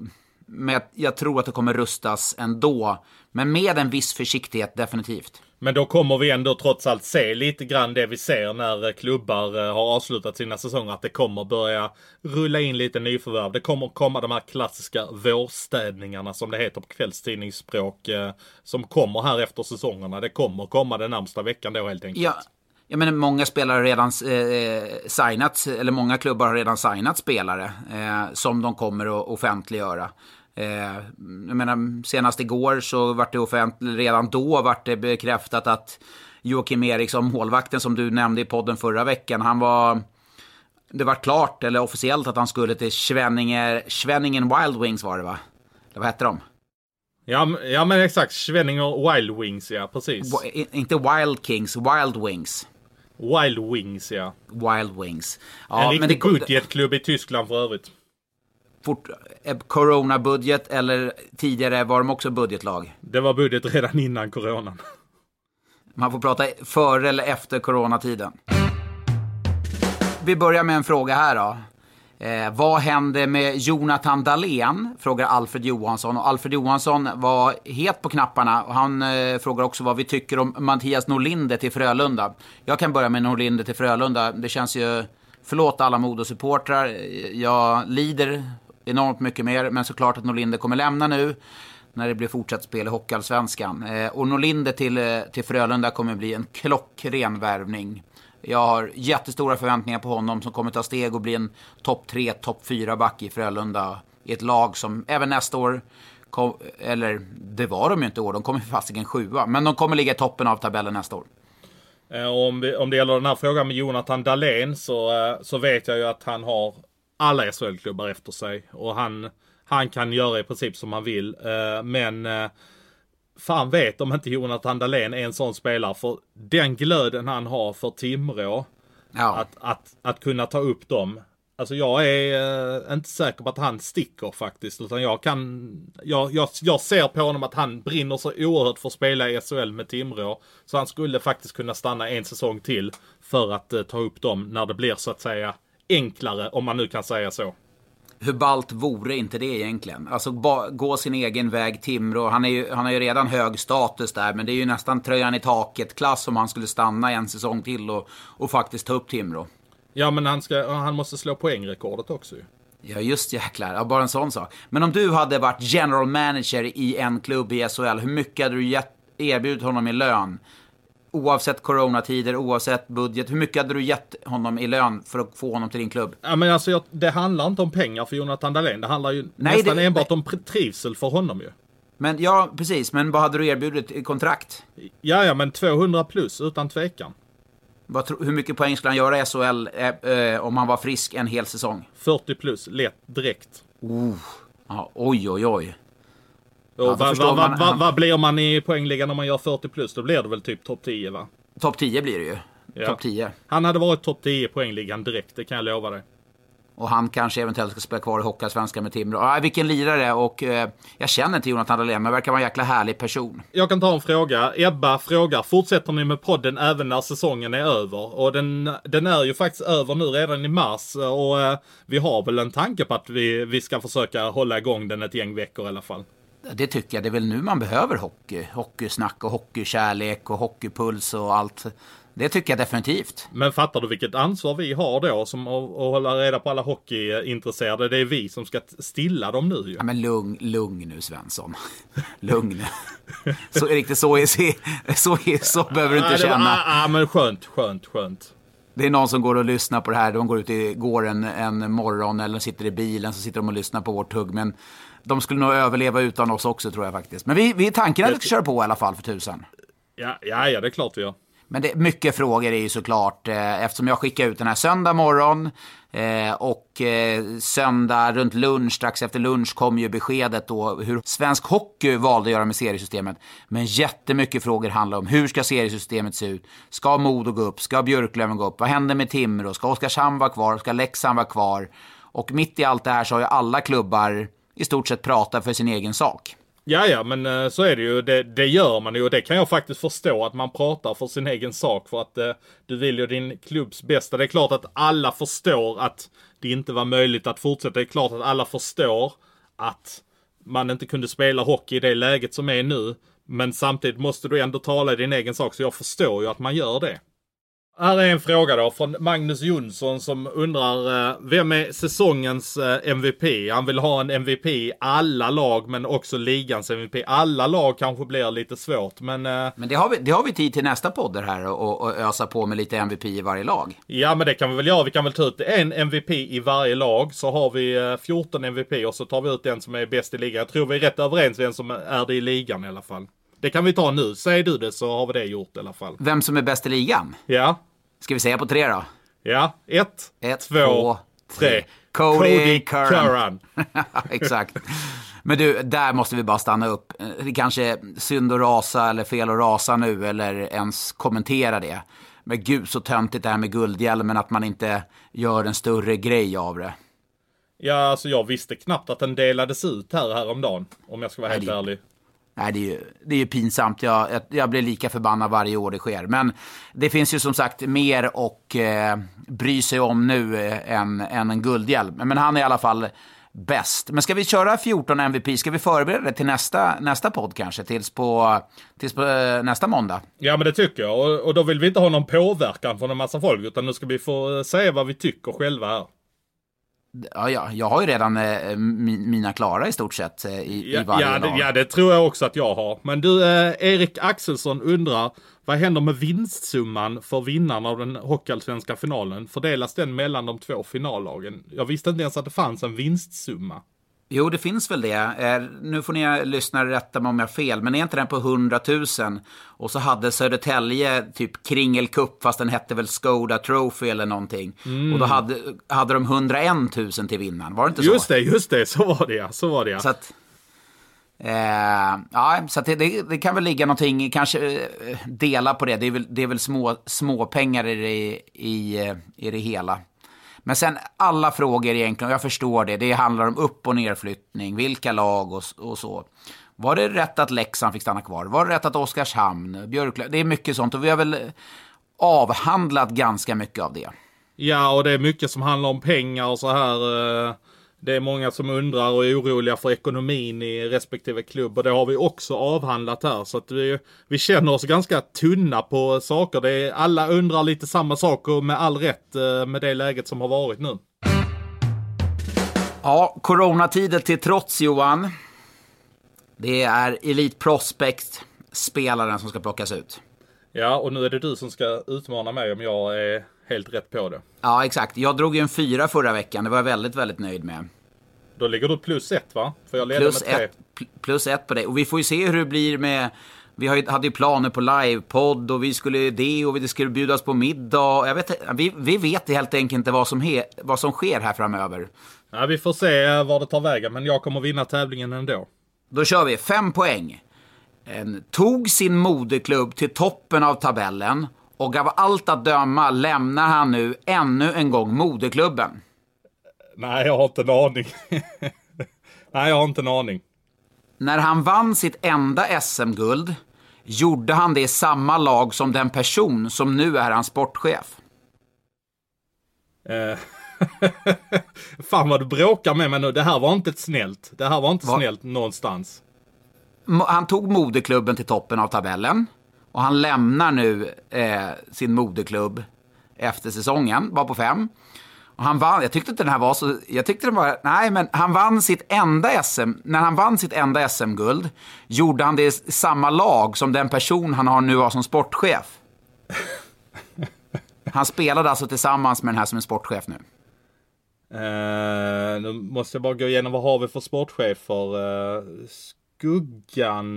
men jag tror att det kommer rustas ändå. Men med en viss försiktighet definitivt. Men då kommer vi ändå trots allt se lite grann det vi ser när eh, klubbar eh, har avslutat sina säsonger. Att det kommer börja rulla in lite nyförvärv. Det kommer komma de här klassiska vårstädningarna som det heter på kvällstidningsspråk. Eh, som kommer här efter säsongerna. Det kommer komma den närmsta veckan då helt enkelt. Ja. Jag menar, många spelare har redan eh, signat, eller många klubbar har redan signat spelare eh, som de kommer att offentliggöra. Eh, jag menar, senast igår så var det offentligt, redan då var det bekräftat att Joakim Eriksson, målvakten som du nämnde i podden förra veckan, han var... Det var klart, eller officiellt, att han skulle till Schwenninger, Schwenningen Wild Wings var det va? Eller vad hette de? Ja, ja men exakt, Schwenninger Wild Wings, ja precis. inte Wild Kings, Wild Wings. Wild Wings, ja. Wild Wings. Ja, en riktig budgetklubb i Tyskland för övrigt fort, eh, corona-budget eller tidigare var de också budgetlag? Det var budget redan innan coronan. Man får prata före eller efter coronatiden. Vi börjar med en fråga här då. Eh, vad hände med Jonathan Dahlén? Frågar Alfred Johansson. Och Alfred Johansson var het på knapparna. Och han eh, frågar också vad vi tycker om Mattias Norlinde till Frölunda. Jag kan börja med Norlinde till Frölunda. Det känns ju... Förlåt alla Modosupportrar. Jag lider enormt mycket mer. Men såklart att Norlinder kommer lämna nu när det blir fortsatt spel i Hockeyallsvenskan. Eh, och Norlinder till, eh, till Frölunda kommer bli en klockren värvning. Jag har jättestora förväntningar på honom som kommer ta steg och bli en topp 3, topp 4 back i Frölunda. I ett lag som även nästa år, kom, eller det var de ju inte i år, de kommer fasiken sjua. Men de kommer ligga i toppen av tabellen nästa år. Eh, om, vi, om det gäller den här frågan med Jonathan Dahlén så, eh, så vet jag ju att han har alla SHL-klubbar efter sig. Och han, han kan göra i princip som han vill. Eh, men fan vet om inte Jonathan Dahlén är en sån spelare. För den glöden han har för Timrå. Ja. Att, att, att kunna ta upp dem. Alltså jag är inte säker på att han sticker faktiskt. Utan jag kan... Jag, jag, jag ser på honom att han brinner så oerhört för att spela i SHL med Timrå. Så han skulle faktiskt kunna stanna en säsong till. För att ta upp dem när det blir så att säga enklare, om man nu kan säga så. Hur balt vore inte det egentligen? Alltså gå sin egen väg Timrå. Han, är ju, han har ju redan hög status där, men det är ju nästan tröjan i taket-klass om han skulle stanna en säsong till och, och faktiskt ta upp Timrå. Ja, men han, ska, han måste slå poängrekordet också ju. Ja, just jäklar. Ja, bara en sån sak. Men om du hade varit general manager i en klubb i SHL, hur mycket hade du gett, erbjudit honom i lön? Oavsett coronatider, oavsett budget. Hur mycket hade du gett honom i lön för att få honom till din klubb? Ja, men alltså, det handlar inte om pengar för Jonathan Dahlén. Det handlar ju Nej, nästan det, enbart om trivsel för honom ju. Men ja, precis. Men vad hade du erbjudit i kontrakt? Ja, ja, men 200 plus utan tvekan. Vad, hur mycket poäng skulle han göra i SHL eh, eh, om han var frisk en hel säsong? 40 plus, lätt, direkt. Oh. Ja, oj, oj, oj. Och vad va, va, va, va, blir man i poängligan om man gör 40 plus? Då blir det väl typ topp 10 va? Topp 10 blir det ju. Ja. Topp 10. Han hade varit topp 10 i poängligan direkt, det kan jag lova dig. Och han kanske eventuellt ska spela kvar i Hockeyallsvenskan med Timrå. Ah, vilken lirare och eh, jag känner inte Jonathan Dahlén men verkar vara en jäkla härlig person. Jag kan ta en fråga. Ebba frågar, fortsätter ni med podden även när säsongen är över? Och den, den är ju faktiskt över nu redan i mars och eh, vi har väl en tanke på att vi, vi ska försöka hålla igång den ett gäng veckor i alla fall. Det tycker jag. Det är väl nu man behöver hockey. Hockeysnack och hockeykärlek och hockeypuls och allt. Det tycker jag definitivt. Men fattar du vilket ansvar vi har då som att, att hålla reda på alla hockeyintresserade? Det är vi som ska stilla dem nu ju. Ja, men lugn, lugn nu Svensson. lugn. så riktigt så, är, så, så, så behöver du inte ja, känna. Ja, men skönt, skönt, skönt. Det är någon som går och lyssnar på det här. De går ut i, går en, en morgon eller sitter i bilen så sitter de och lyssnar på vårt tugg. Men de skulle nog överleva utan oss också tror jag faktiskt. Men vi, vi tanken att vi ska köra på i alla fall för tusen. Ja, ja, ja det är klart vi gör. Men det, mycket frågor är ju såklart, eh, eftersom jag skickade ut den här söndag morgon eh, och eh, söndag runt lunch, strax efter lunch kom ju beskedet då hur svensk hockey valde att göra med seriesystemet. Men jättemycket frågor handlar om hur ska seriesystemet se ut? Ska Modo gå upp? Ska Björklöven gå upp? Vad händer med Timrå? Ska Oskarshamn vara kvar? Ska Leksand vara kvar? Och mitt i allt det här så har ju alla klubbar i stort sett pratar för sin egen sak. Ja, ja, men eh, så är det ju. Det, det, gör man ju och det kan jag faktiskt förstå att man pratar för sin egen sak för att eh, du vill ju din klubbs bästa. Det är klart att alla förstår att det inte var möjligt att fortsätta. Det är klart att alla förstår att man inte kunde spela hockey i det läget som är nu. Men samtidigt måste du ändå tala i din egen sak så jag förstår ju att man gör det. Här är en fråga då från Magnus Jonsson som undrar eh, vem är säsongens eh, MVP? Han vill ha en MVP i alla lag men också ligans MVP. Alla lag kanske blir lite svårt men... Eh, men det har vi, det har vi tid till nästa podd här och, och ösa på med lite MVP i varje lag. Ja men det kan vi väl göra. Vi kan väl ta ut en MVP i varje lag så har vi 14 MVP och så tar vi ut den som är bäst i ligan. Jag tror vi är rätt överens vem som är det i ligan i alla fall. Det kan vi ta nu. Säger du det så har vi det gjort i alla fall. Vem som är bäst i ligan? Ja. Ska vi säga på tre då? Ja. Ett, Ett två, två, tre. Cody, Cody Curran. Curran. Exakt. Men du, där måste vi bara stanna upp. Det kanske är synd att rasa eller fel att rasa nu eller ens kommentera det. Men gud så töntigt det här med guldhjälmen, att man inte gör en större grej av det. Ja, alltså jag visste knappt att den delades ut här häromdagen. Om jag ska vara helt ärlig. Nej, det är ju, det är ju pinsamt. Jag, jag, jag, blir lika förbannad varje år det sker. Men det finns ju som sagt mer att eh, bry sig om nu eh, än, än en guldhjälm. Men han är i alla fall bäst. Men ska vi köra 14 MVP? Ska vi förbereda det till nästa, nästa podd kanske? Tills på, tills på eh, nästa måndag? Ja, men det tycker jag. Och, och då vill vi inte ha någon påverkan från en massa folk. Utan nu ska vi få eh, säga vad vi tycker själva här. Ja, ja, jag har ju redan eh, mina klara i stort sett eh, i, ja, i varje ja, det, ja, det tror jag också att jag har. Men du, eh, Erik Axelsson undrar, vad händer med vinstsumman för vinnaren av den hockeyallsvenska finalen? Fördelas den mellan de två finallagen? Jag visste inte ens att det fanns en vinstsumma. Jo, det finns väl det. Eh, nu får ni lyssna rätta mig om jag har fel, men är inte den på 100 000? Och så hade Södertälje typ Kringel Cup, fast den hette väl Skoda Trophy eller någonting. Mm. Och då hade, hade de 101 000 till vinnaren, var det inte så? Just det, just det, så var det ja. Så var det ja. Så att, eh, ja, så det, det, det kan väl ligga någonting, kanske eh, dela på det. Det är väl, det är väl små, små pengar i det, i, eh, i det hela. Men sen alla frågor egentligen, jag förstår det, det handlar om upp och nerflyttning, vilka lag och, och så. Var det rätt att Leksand fick stanna kvar? Var det rätt att Oskarshamn, Björklöven, det är mycket sånt och vi har väl avhandlat ganska mycket av det. Ja, och det är mycket som handlar om pengar och så här. Eh, det är många som undrar och är oroliga för ekonomin i respektive klubb och det har vi också avhandlat här. Så att vi, vi känner oss ganska tunna på saker. Det är, alla undrar lite samma saker med all rätt eh, med det läget som har varit nu. Ja, coronatider till trots Johan. Det är Elite Prospect-spelaren som ska plockas ut. Ja, och nu är det du som ska utmana mig om jag är helt rätt på det. Ja, exakt. Jag drog ju en fyra förra veckan. Det var jag väldigt, väldigt nöjd med. Då ligger du plus ett va? För jag leder Plus med tre. ett, pl- plus ett på det. Och vi får ju se hur det blir med... Vi hade ju planer på livepodd och vi skulle det och det skulle bjudas på middag. Jag vet, vi, vi vet helt enkelt inte vad som, he, vad som sker här framöver. Ja, vi får se eh, var det tar vägen, men jag kommer vinna tävlingen ändå. Då kör vi. Fem poäng. En, tog sin moderklubb till toppen av tabellen och av allt att döma lämnar han nu ännu en gång moderklubben. Nej, jag har inte en aning. Nej, jag har inte en aning. När han vann sitt enda SM-guld gjorde han det i samma lag som den person som nu är hans sportchef. Eh, Fan vad du bråkar med mig nu. Det här var inte snällt. Det här var inte Va? snällt någonstans. Han tog moderklubben till toppen av tabellen och han lämnar nu eh, sin moderklubb efter säsongen, var på fem. Och han vann, jag tyckte inte den här var så, jag tyckte den var, nej men han vann sitt enda SM, när han vann sitt enda SM-guld gjorde han det i samma lag som den person han har nu har som sportchef. Han spelade alltså tillsammans med den här som är sportchef nu. Uh, nu måste jag bara gå igenom vad har vi för sportchefer. Uh, eh, Skuggan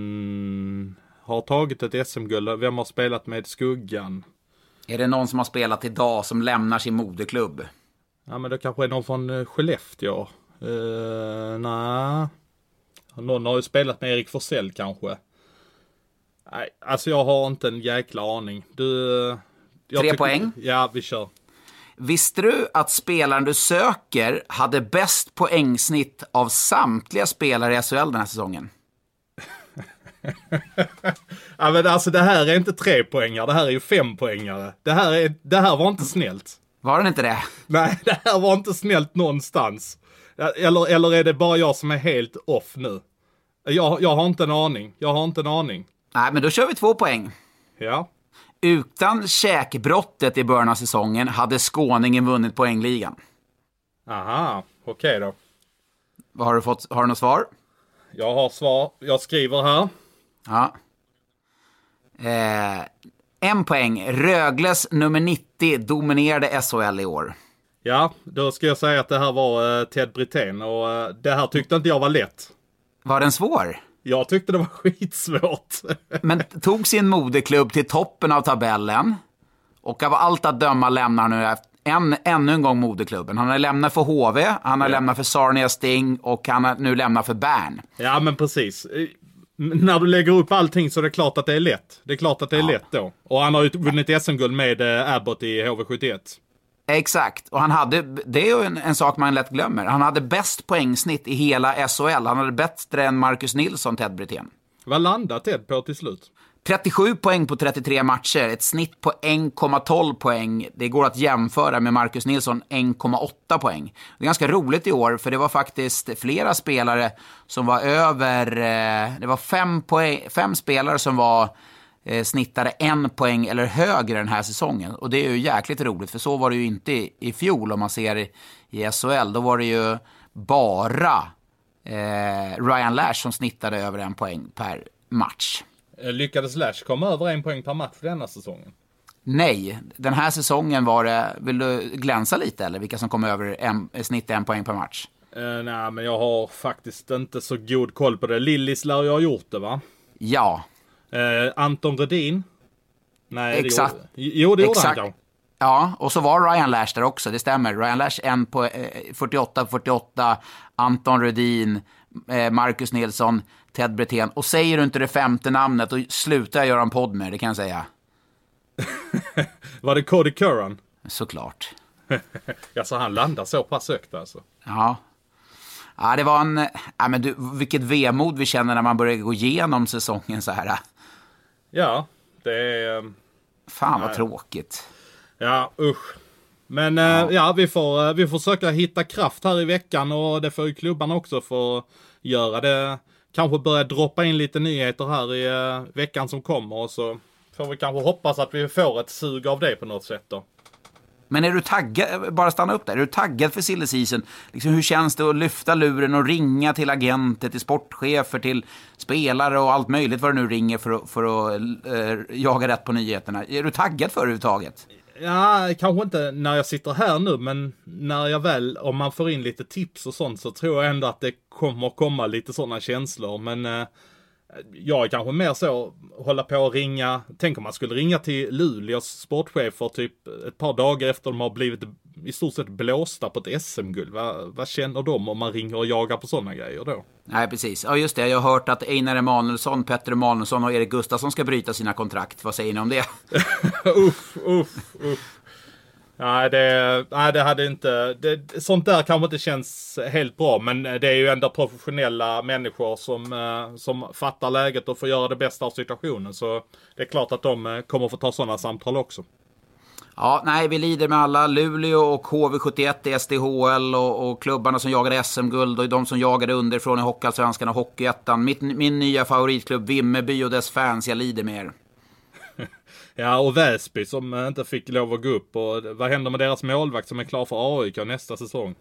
har tagit ett SM-guld. Vem har spelat med Skuggan? Är det någon som har spelat idag som lämnar sin moderklubb? Ja men det kanske är någon från eh, Skellefteå. Uh, Nej. Någon har ju spelat med Erik Forsell kanske. Nej, alltså jag har inte en jäkla aning. Du... eh, Tre poäng. Ja, vi kör. Visste du att spelaren du söker hade bäst poängsnitt av samtliga spelare i SHL den här säsongen? Ja men alltså det här är inte tre poängar. det här är ju fem poängare. Det här, är, det här var inte snällt. Var den inte det? Nej, det här var inte snällt någonstans. Eller, eller är det bara jag som är helt off nu? Jag, jag har inte en aning. Jag har inte en aning. Nej, men då kör vi två poäng. Ja. Utan käkbrottet i början av säsongen hade skåningen vunnit poängligan. Aha, okej då. Vad har du fått? Har du något svar? Jag har svar. Jag skriver här. Ja. Eh, en poäng. Rögles nummer 90 dominerade SHL i år. Ja, då ska jag säga att det här var eh, Ted Brithén och eh, det här tyckte inte jag var lätt. Var den svår? Jag tyckte det var skitsvårt. Men tog sin moderklubb till toppen av tabellen. Och av allt att döma lämnar han nu en, ännu en gång moderklubben. Han har lämnat för HV, han har Ja. lämnat för Sarnia Sting och han har nu lämnat för Bern. ja, men precis. När du lägger upp allting så är det klart att det är lätt. Det är klart att det är lätt då. Och han har ju vunnit SM-guld med eh, Abbott i HV71. Exakt, och han hade, det är ju en, en sak man lätt glömmer. Han hade bäst poängsnitt i hela SHL. Han hade bättre än Marcus Nilsson, Ted Brithén. Vad landade Ted på till slut? 37 poäng på 33 matcher, ett snitt på 1,12 poäng. Det går att jämföra med Marcus Nilsson 1,8 poäng. Det är ganska roligt i år, för det var faktiskt flera spelare som var över... Eh, det var fem, poäng, fem spelare som var eh, snittade en poäng eller högre den här säsongen. Och det är ju jäkligt roligt, för så var det ju inte i, i fjol om man ser i, i SHL. Då var det ju bara eh, Ryan Lash som snittade över en poäng per match. Eh, lyckades Lash komma över en poäng per match denna säsongen? Nej, den här säsongen var det, vill du glänsa lite eller vilka som kom över en, snitt en poäng per match? Uh, nej, men jag har faktiskt inte så god koll på det. Lillis lär ju ha gjort det va? Ja. Uh, Anton Rudin? Nej, Exakt. Det gjorde, jo, det gjorde Exakt. han kanske. Ja, och så var Ryan Lash där också, det stämmer. Ryan Lash en på eh, 48-48, Anton Rudin, Marcus Nilsson, Ted Brithén. Och säger du inte det femte namnet, då slutar jag göra en podd med det kan jag säga. var det Cody Curran? Såklart. ja, så han landar så pass högt alltså? Ja. Ja, det var en... Ja, men du, vilket vemod vi känner när man börjar gå igenom säsongen så här. Ja, det är... Eh, Fan vad nej. tråkigt. Ja, usch. Men eh, ja. ja, vi, får, eh, vi får försöka hitta kraft här i veckan och det får ju klubbarna också få göra det. Kanske börja droppa in lite nyheter här i uh, veckan som kommer och så får vi kanske hoppas att vi får ett sug av det på något sätt då. Men är du taggad, eh, bara stanna upp där, är du taggad för silly season? Liksom, hur känns det att lyfta luren och ringa till agenter, till sportchefer, till spelare och allt möjligt vad du nu ringer för, att, för att äh, jaga rätt på nyheterna? Är du taggad för det överhuvudtaget? Ja, kanske inte när jag sitter här nu, men när jag väl, om man får in lite tips och sånt så tror jag ändå att det kommer komma lite sådana känslor. Men eh, jag är kanske mer så, hålla på och ringa, tänk om man skulle ringa till Luleås sportchefer typ ett par dagar efter de har blivit i stort sett blåsta på ett SM-guld. Vad, vad känner de om man ringer och jagar på sådana grejer då? Nej, precis. Ja, just det. Jag har hört att Einar Emanuelsson, Petter Emanuelsson och Erik Gustafsson ska bryta sina kontrakt. Vad säger ni om det? uff, uff, uff. Nej, det, nej, det hade inte... Det, sånt där kanske inte känns helt bra, men det är ju ändå professionella människor som, eh, som fattar läget och får göra det bästa av situationen. Så det är klart att de eh, kommer få ta sådana samtal också. Ja, nej, vi lider med alla. Luleå och HV71 i SDHL och, och klubbarna som jagade SM-guld och de som jagade underifrån i Hockeyallsvenskan och Hockeyettan. Min, min nya favoritklubb Vimmerby och dess fans, jag lider med er. Ja, och Väsby som eh, inte fick lov att gå upp. Och vad händer med deras målvakt som är klar för AIK nästa säsong?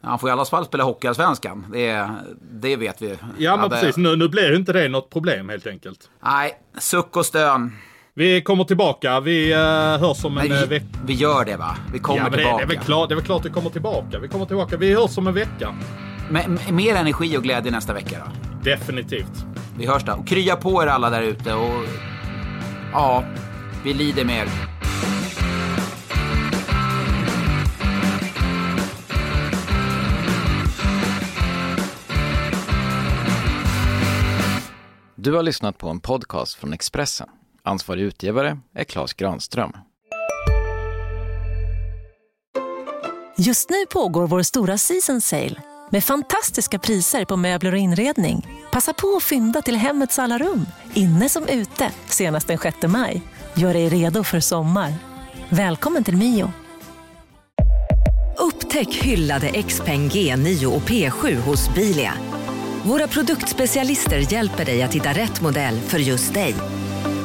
Han får i alla fall spela Hockeyallsvenskan. Det, det vet vi. Ja, men precis. Nu, nu blir ju inte det något problem helt enkelt. Nej, suck och stön. Vi kommer tillbaka. Vi uh, hörs om en vi, eh, vecka. Vi gör det va? Vi kommer ja, tillbaka. Det, det, är väl klart, det är väl klart vi kommer tillbaka. Vi kommer tillbaka. Vi hörs om en vecka. Med, mer energi och glädje nästa vecka då? Definitivt. Vi hörs då. Och krya på er alla där ute och... Ja, vi lider med er. Du har lyssnat på en podcast från Expressen. Ansvarig utgivare är Klas Granström. Just nu pågår vår stora season sale med fantastiska priser på möbler och inredning. Passa på att fynda till hemmets alla rum, inne som ute, senast den 6 maj. Gör dig redo för sommar. Välkommen till Mio. Upptäck hyllade XPeng G9 och P7 hos Bilia. Våra produktspecialister hjälper dig att hitta rätt modell för just dig.